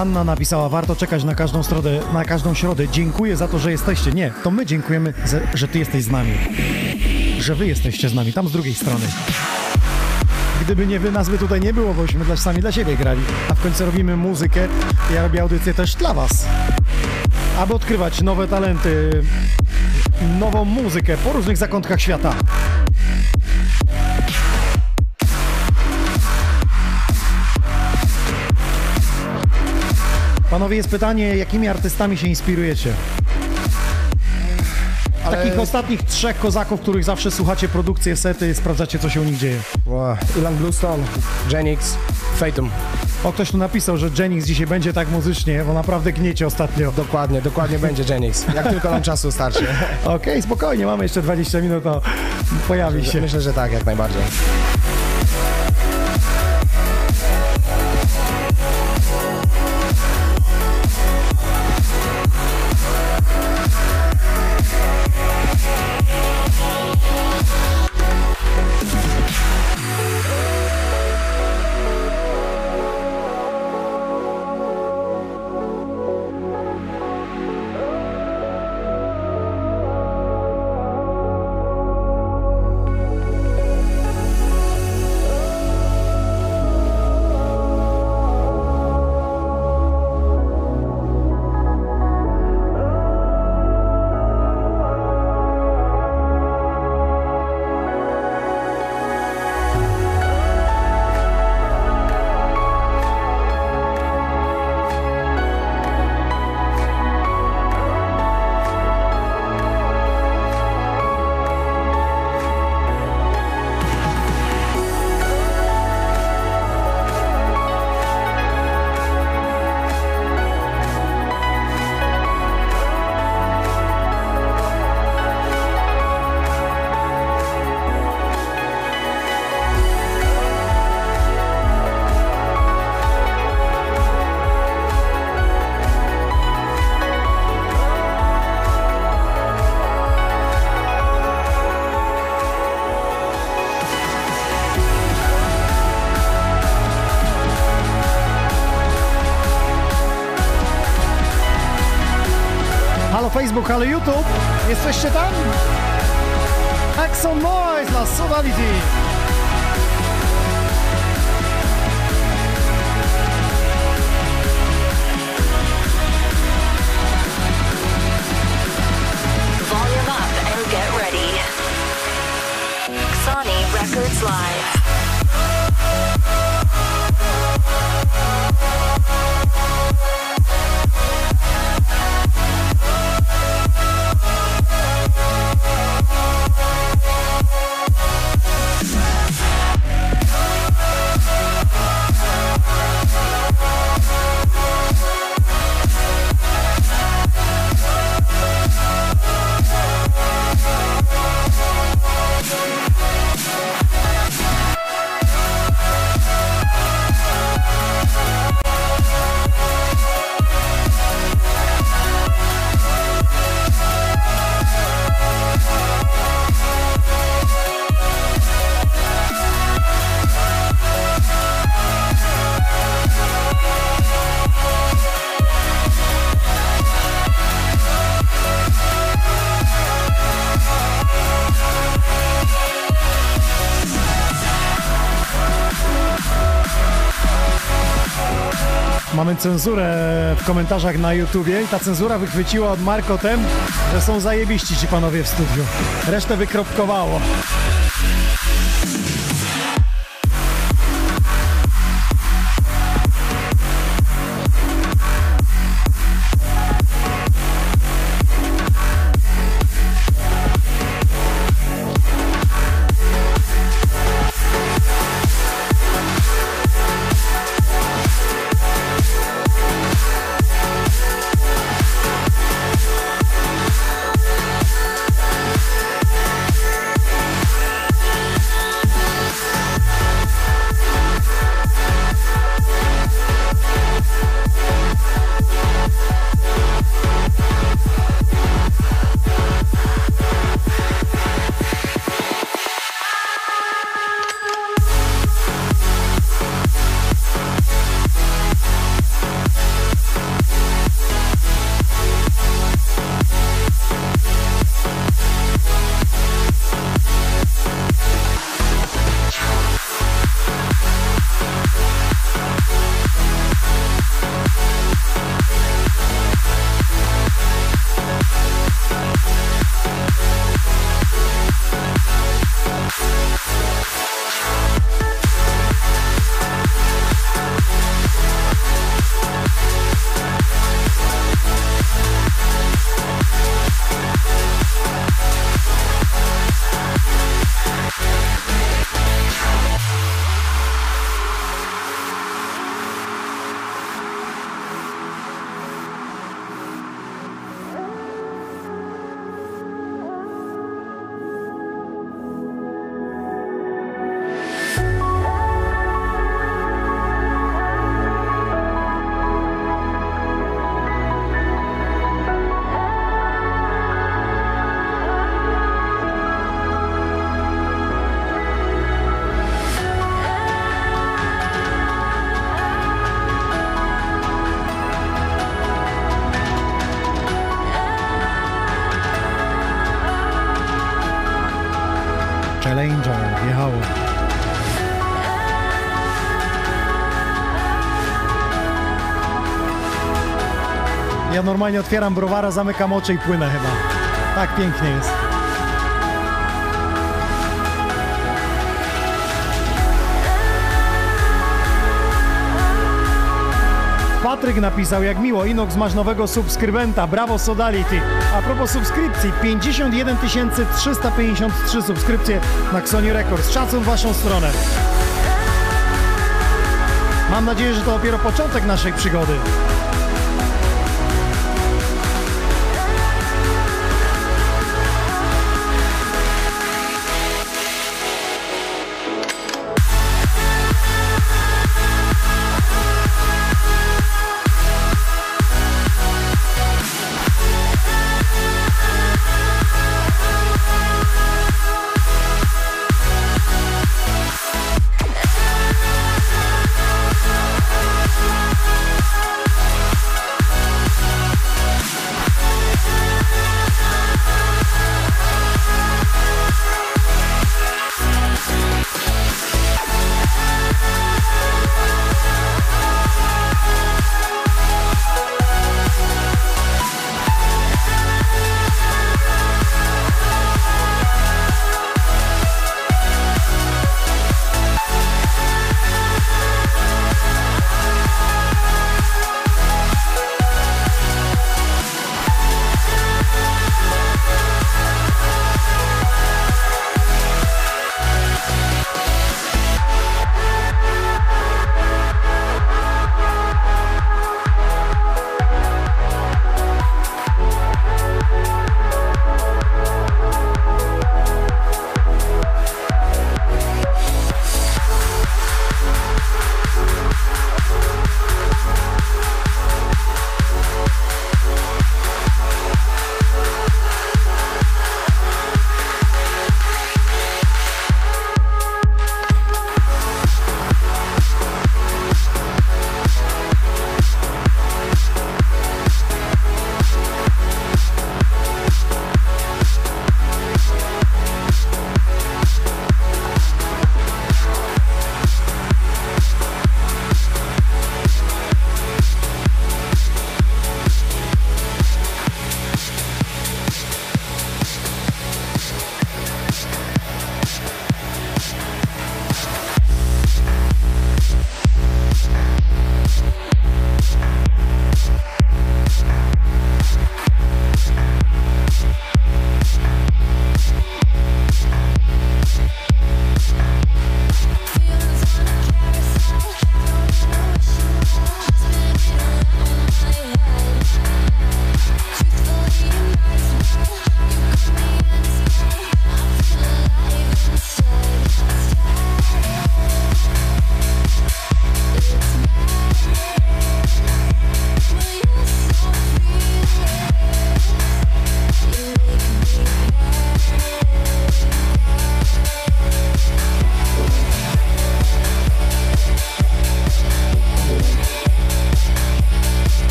Anna napisała, warto czekać na każdą środę, na każdą środę. Dziękuję za to, że jesteście. Nie, to my dziękujemy, że ty jesteś z nami. Że wy jesteście z nami, tam z drugiej strony. Gdyby nie wy, nas by tutaj nie było, bośmy dla, sami dla siebie grali. A w końcu robimy muzykę. Ja robię audycję też dla was. Aby odkrywać nowe talenty, nową muzykę po różnych zakątkach świata. Panowie, jest pytanie, jakimi artystami się inspirujecie? Ale- Takich ostatnich trzech kozaków, których zawsze słuchacie produkcje, sety, sprawdzacie, co się u nich dzieje. Wow. Ilan Bluestone, Genix, Fatum. O, ktoś tu napisał, że Jennings dzisiaj będzie tak muzycznie, bo naprawdę gniecie ostatnio. Dokładnie, dokładnie będzie Genix. Jak tylko nam czasu starczy. Okej, spokojnie, mamy jeszcze 20 minut, to pojawi się. Myślę, że tak, jak najbardziej. Análisis. Cenzurę w komentarzach na YouTubie i ta cenzura wychwyciła od Marko Tem, że są zajebiści ci panowie w studiu. Resztę wykropkowało. Normalnie otwieram browara, zamykam oczy i płynę chyba. Tak pięknie jest. Patryk napisał, jak miło, Inox masz nowego subskrybenta, brawo Sodality. A propos subskrypcji, 51 353 subskrypcje na Xoni Records. Szacun w waszą stronę. Mam nadzieję, że to dopiero początek naszej przygody.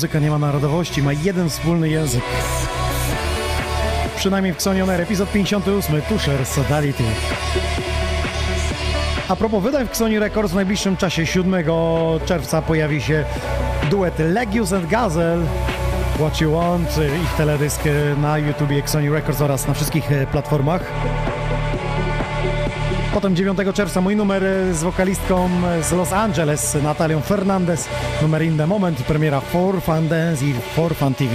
Muzyka nie ma narodowości, ma jeden wspólny język. Przynajmniej w Xonioner, epizod 58, Tusher Sodality. A propos wydań w Xoni Records w najbliższym czasie, 7 czerwca pojawi się duet Legius and Gazelle What You Want, ich teledysk na YouTubie Xoni Records oraz na wszystkich e, platformach. Potem 9 czerwca mój numer z wokalistką z Los Angeles, Natalią Fernandez, numer In The Moment, premiera For Fun Dance i For Fun TV.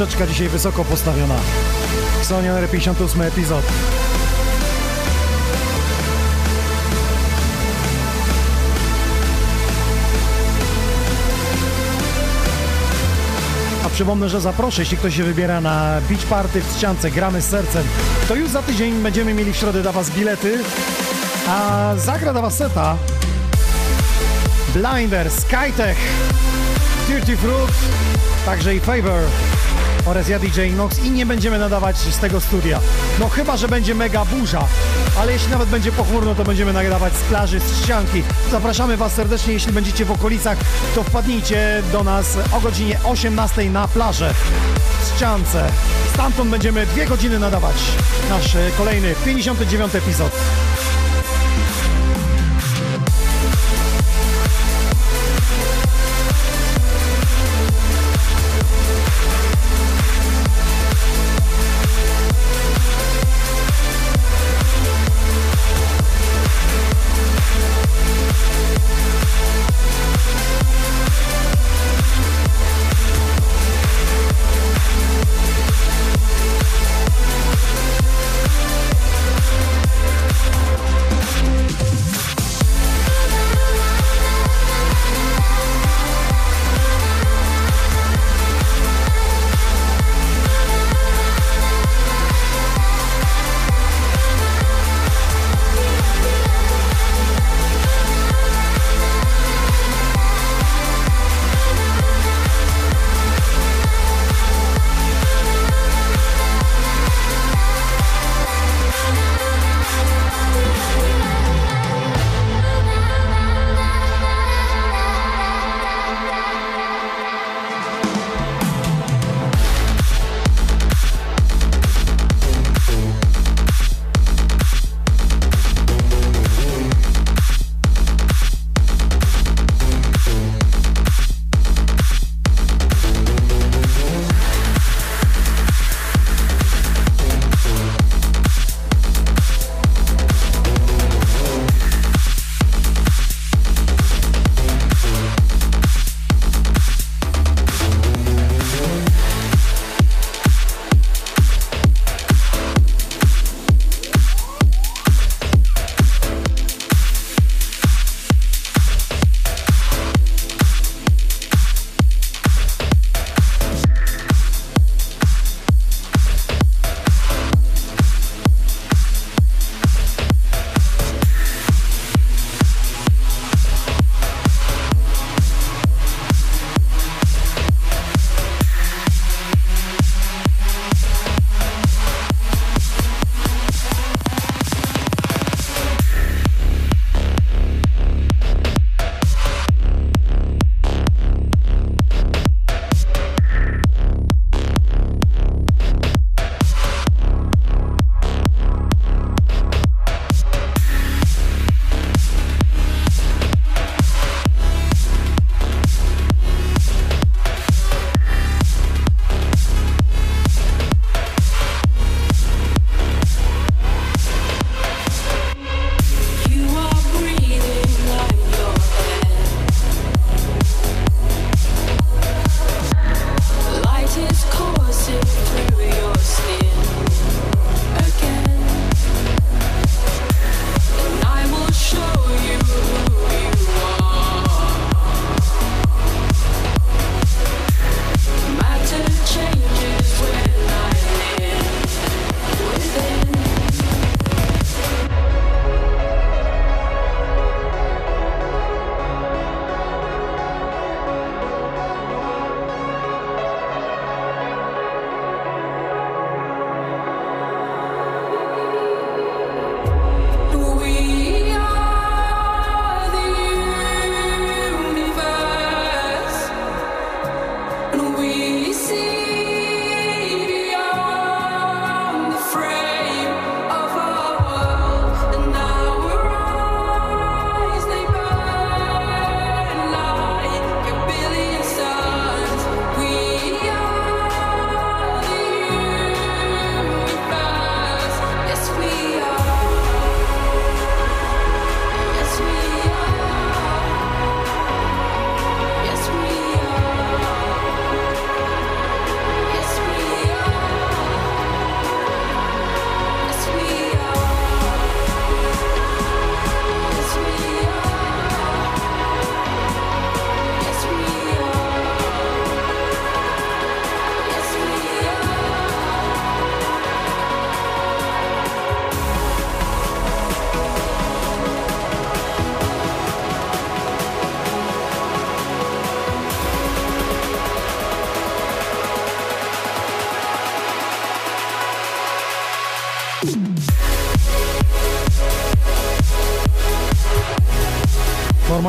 Poprzeczka dzisiaj wysoko postawiona. Xonion 58 epizod. A przypomnę, że zaproszę, jeśli ktoś się wybiera na Beach Party w Ściance, gramy z sercem, to już za tydzień będziemy mieli w środę dla Was bilety, a zagra dla Was seta Blinder, Skytech, Dirty Fruit, także i Favor oraz ja DJ Nox i nie będziemy nadawać z tego studia. No chyba, że będzie mega burza, ale jeśli nawet będzie pochmurno, to będziemy nadawać z plaży, z ścianki. Zapraszamy Was serdecznie, jeśli będziecie w okolicach, to wpadnijcie do nas o godzinie 18 na plażę w ściance. Stamtąd będziemy dwie godziny nadawać nasz e, kolejny 59 epizod.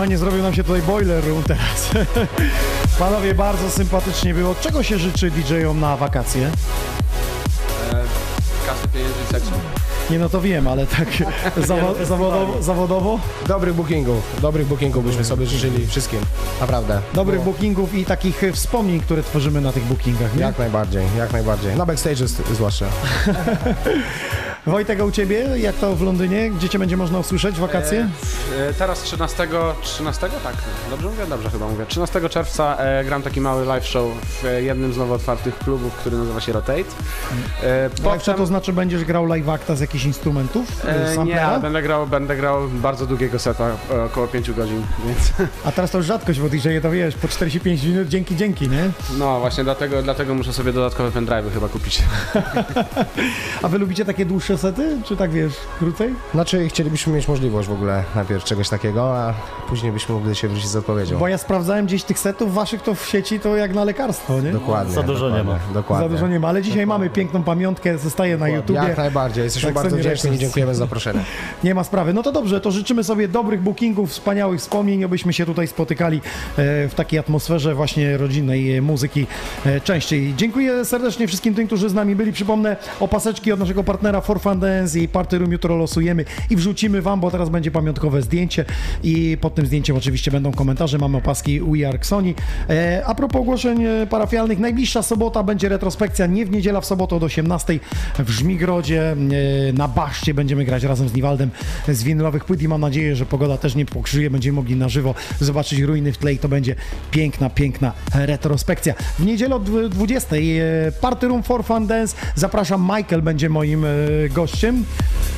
Normalnie zrobił nam się tutaj boiler room teraz. Panowie, bardzo sympatycznie było. Czego się życzy DJ-om na wakacje? Kasy, pieniędzy i seksu. Nie no to wiem, ale tak zawo- zawodowo, zawodowo? Dobrych bookingów, dobrych bookingów byśmy sobie życzyli wszystkim, naprawdę. Dobrych Bo- bookingów i takich e, wspomnień, które tworzymy na tych bookingach, nie? Jak najbardziej, jak najbardziej. Na backstage zwłaszcza. Wojtek, a u Ciebie? Jak to w Londynie? Gdzie Cię będzie można usłyszeć wakacje? E, Teraz 13, 13, tak, dobrze mówię? Dobrze chyba mówię. 13 czerwca e, gram taki mały live show w e, jednym z nowo otwartych klubów, który nazywa się Rotate. E, Live show to znaczy będziesz grał live acta z jakichś instrumentów? E, z nie, będę grał, będę grał bardzo długiego seta, e, około 5 godzin, więc A teraz to już rzadkość, bo DJ to wiesz, po 45 minut, dzięki, dzięki, nie? no właśnie dlatego, dlatego muszę sobie dodatkowe pendrive'y chyba kupić. A wy lubicie takie dłuższe sety, czy tak wiesz, krócej? Znaczy chcielibyśmy mieć możliwość w ogóle najpierw czegoś takiego, a później byśmy mogli się wrócić z odpowiedzią. Bo ja sprawdzałem gdzieś tych setów waszych to w sieci to jak na lekarstwo, nie? Dokładnie. Za dużo nie ma. Dokładnie. Za dużo nie ma, ale dzisiaj mamy piękną pamiątkę, zostaje na YouTubie. Jak najbardziej, jesteśmy Tak bardzo wdzięczni i dziękujemy za zaproszenie. Nie ma sprawy. No to dobrze, to życzymy sobie dobrych bookingów, wspaniałych wspomnień, abyśmy się tutaj spotykali e, w takiej atmosferze właśnie rodzinnej e, muzyki e, częściej. Dziękuję serdecznie wszystkim tym, którzy z nami byli. Przypomnę opaseczki od naszego partnera For Fun Dance i Party Room jutro losujemy i wrzucimy wam, bo teraz będzie pamiątkowe zdjęcie i pod tym zdjęciem oczywiście będą komentarze. Mamy opaski We Are Sony. E, a propos ogłoszeń e, parafialnych, najbliższa sobota będzie retrospekcja, nie w niedziela, w sobotę od 18 w Żmigrodzie. E, na Baszcie będziemy grać razem z Niwaldem z winylowych płyt i mam nadzieję, że pogoda też nie pokrzyje. Będziemy mogli na żywo zobaczyć ruiny w tle i to będzie piękna, piękna retrospekcja. W niedzielę od 20 e, Party Room for Fun Dance. Zapraszam, Michael będzie moim e, gościem.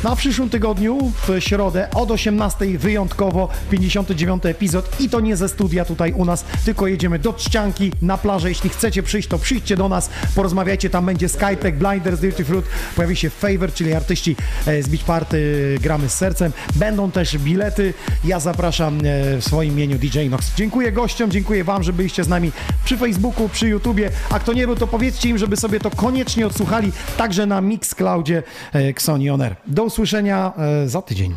Na przyszłym tygodniu, w środę od 18 wyjątkowo 59 epizod i to nie ze studia tutaj u nas, tylko jedziemy do Trzcianki na plażę. Jeśli chcecie przyjść, to przyjdźcie do nas, porozmawiajcie, tam będzie Skytech, Blinders, Dirty Fruit, pojawi się Favor, czyli artyści e, z Beach Party, gramy z sercem. Będą też bilety. Ja zapraszam e, w swoim imieniu DJ Nox. Dziękuję gościom, dziękuję wam, że byliście z nami przy Facebooku, przy YouTubie, a kto nie był, to powiedzcie im, żeby sobie to koniecznie odsłuchali, także na Mixcloudzie Ksoni On Air. Do usłyszenia e, za tydzień.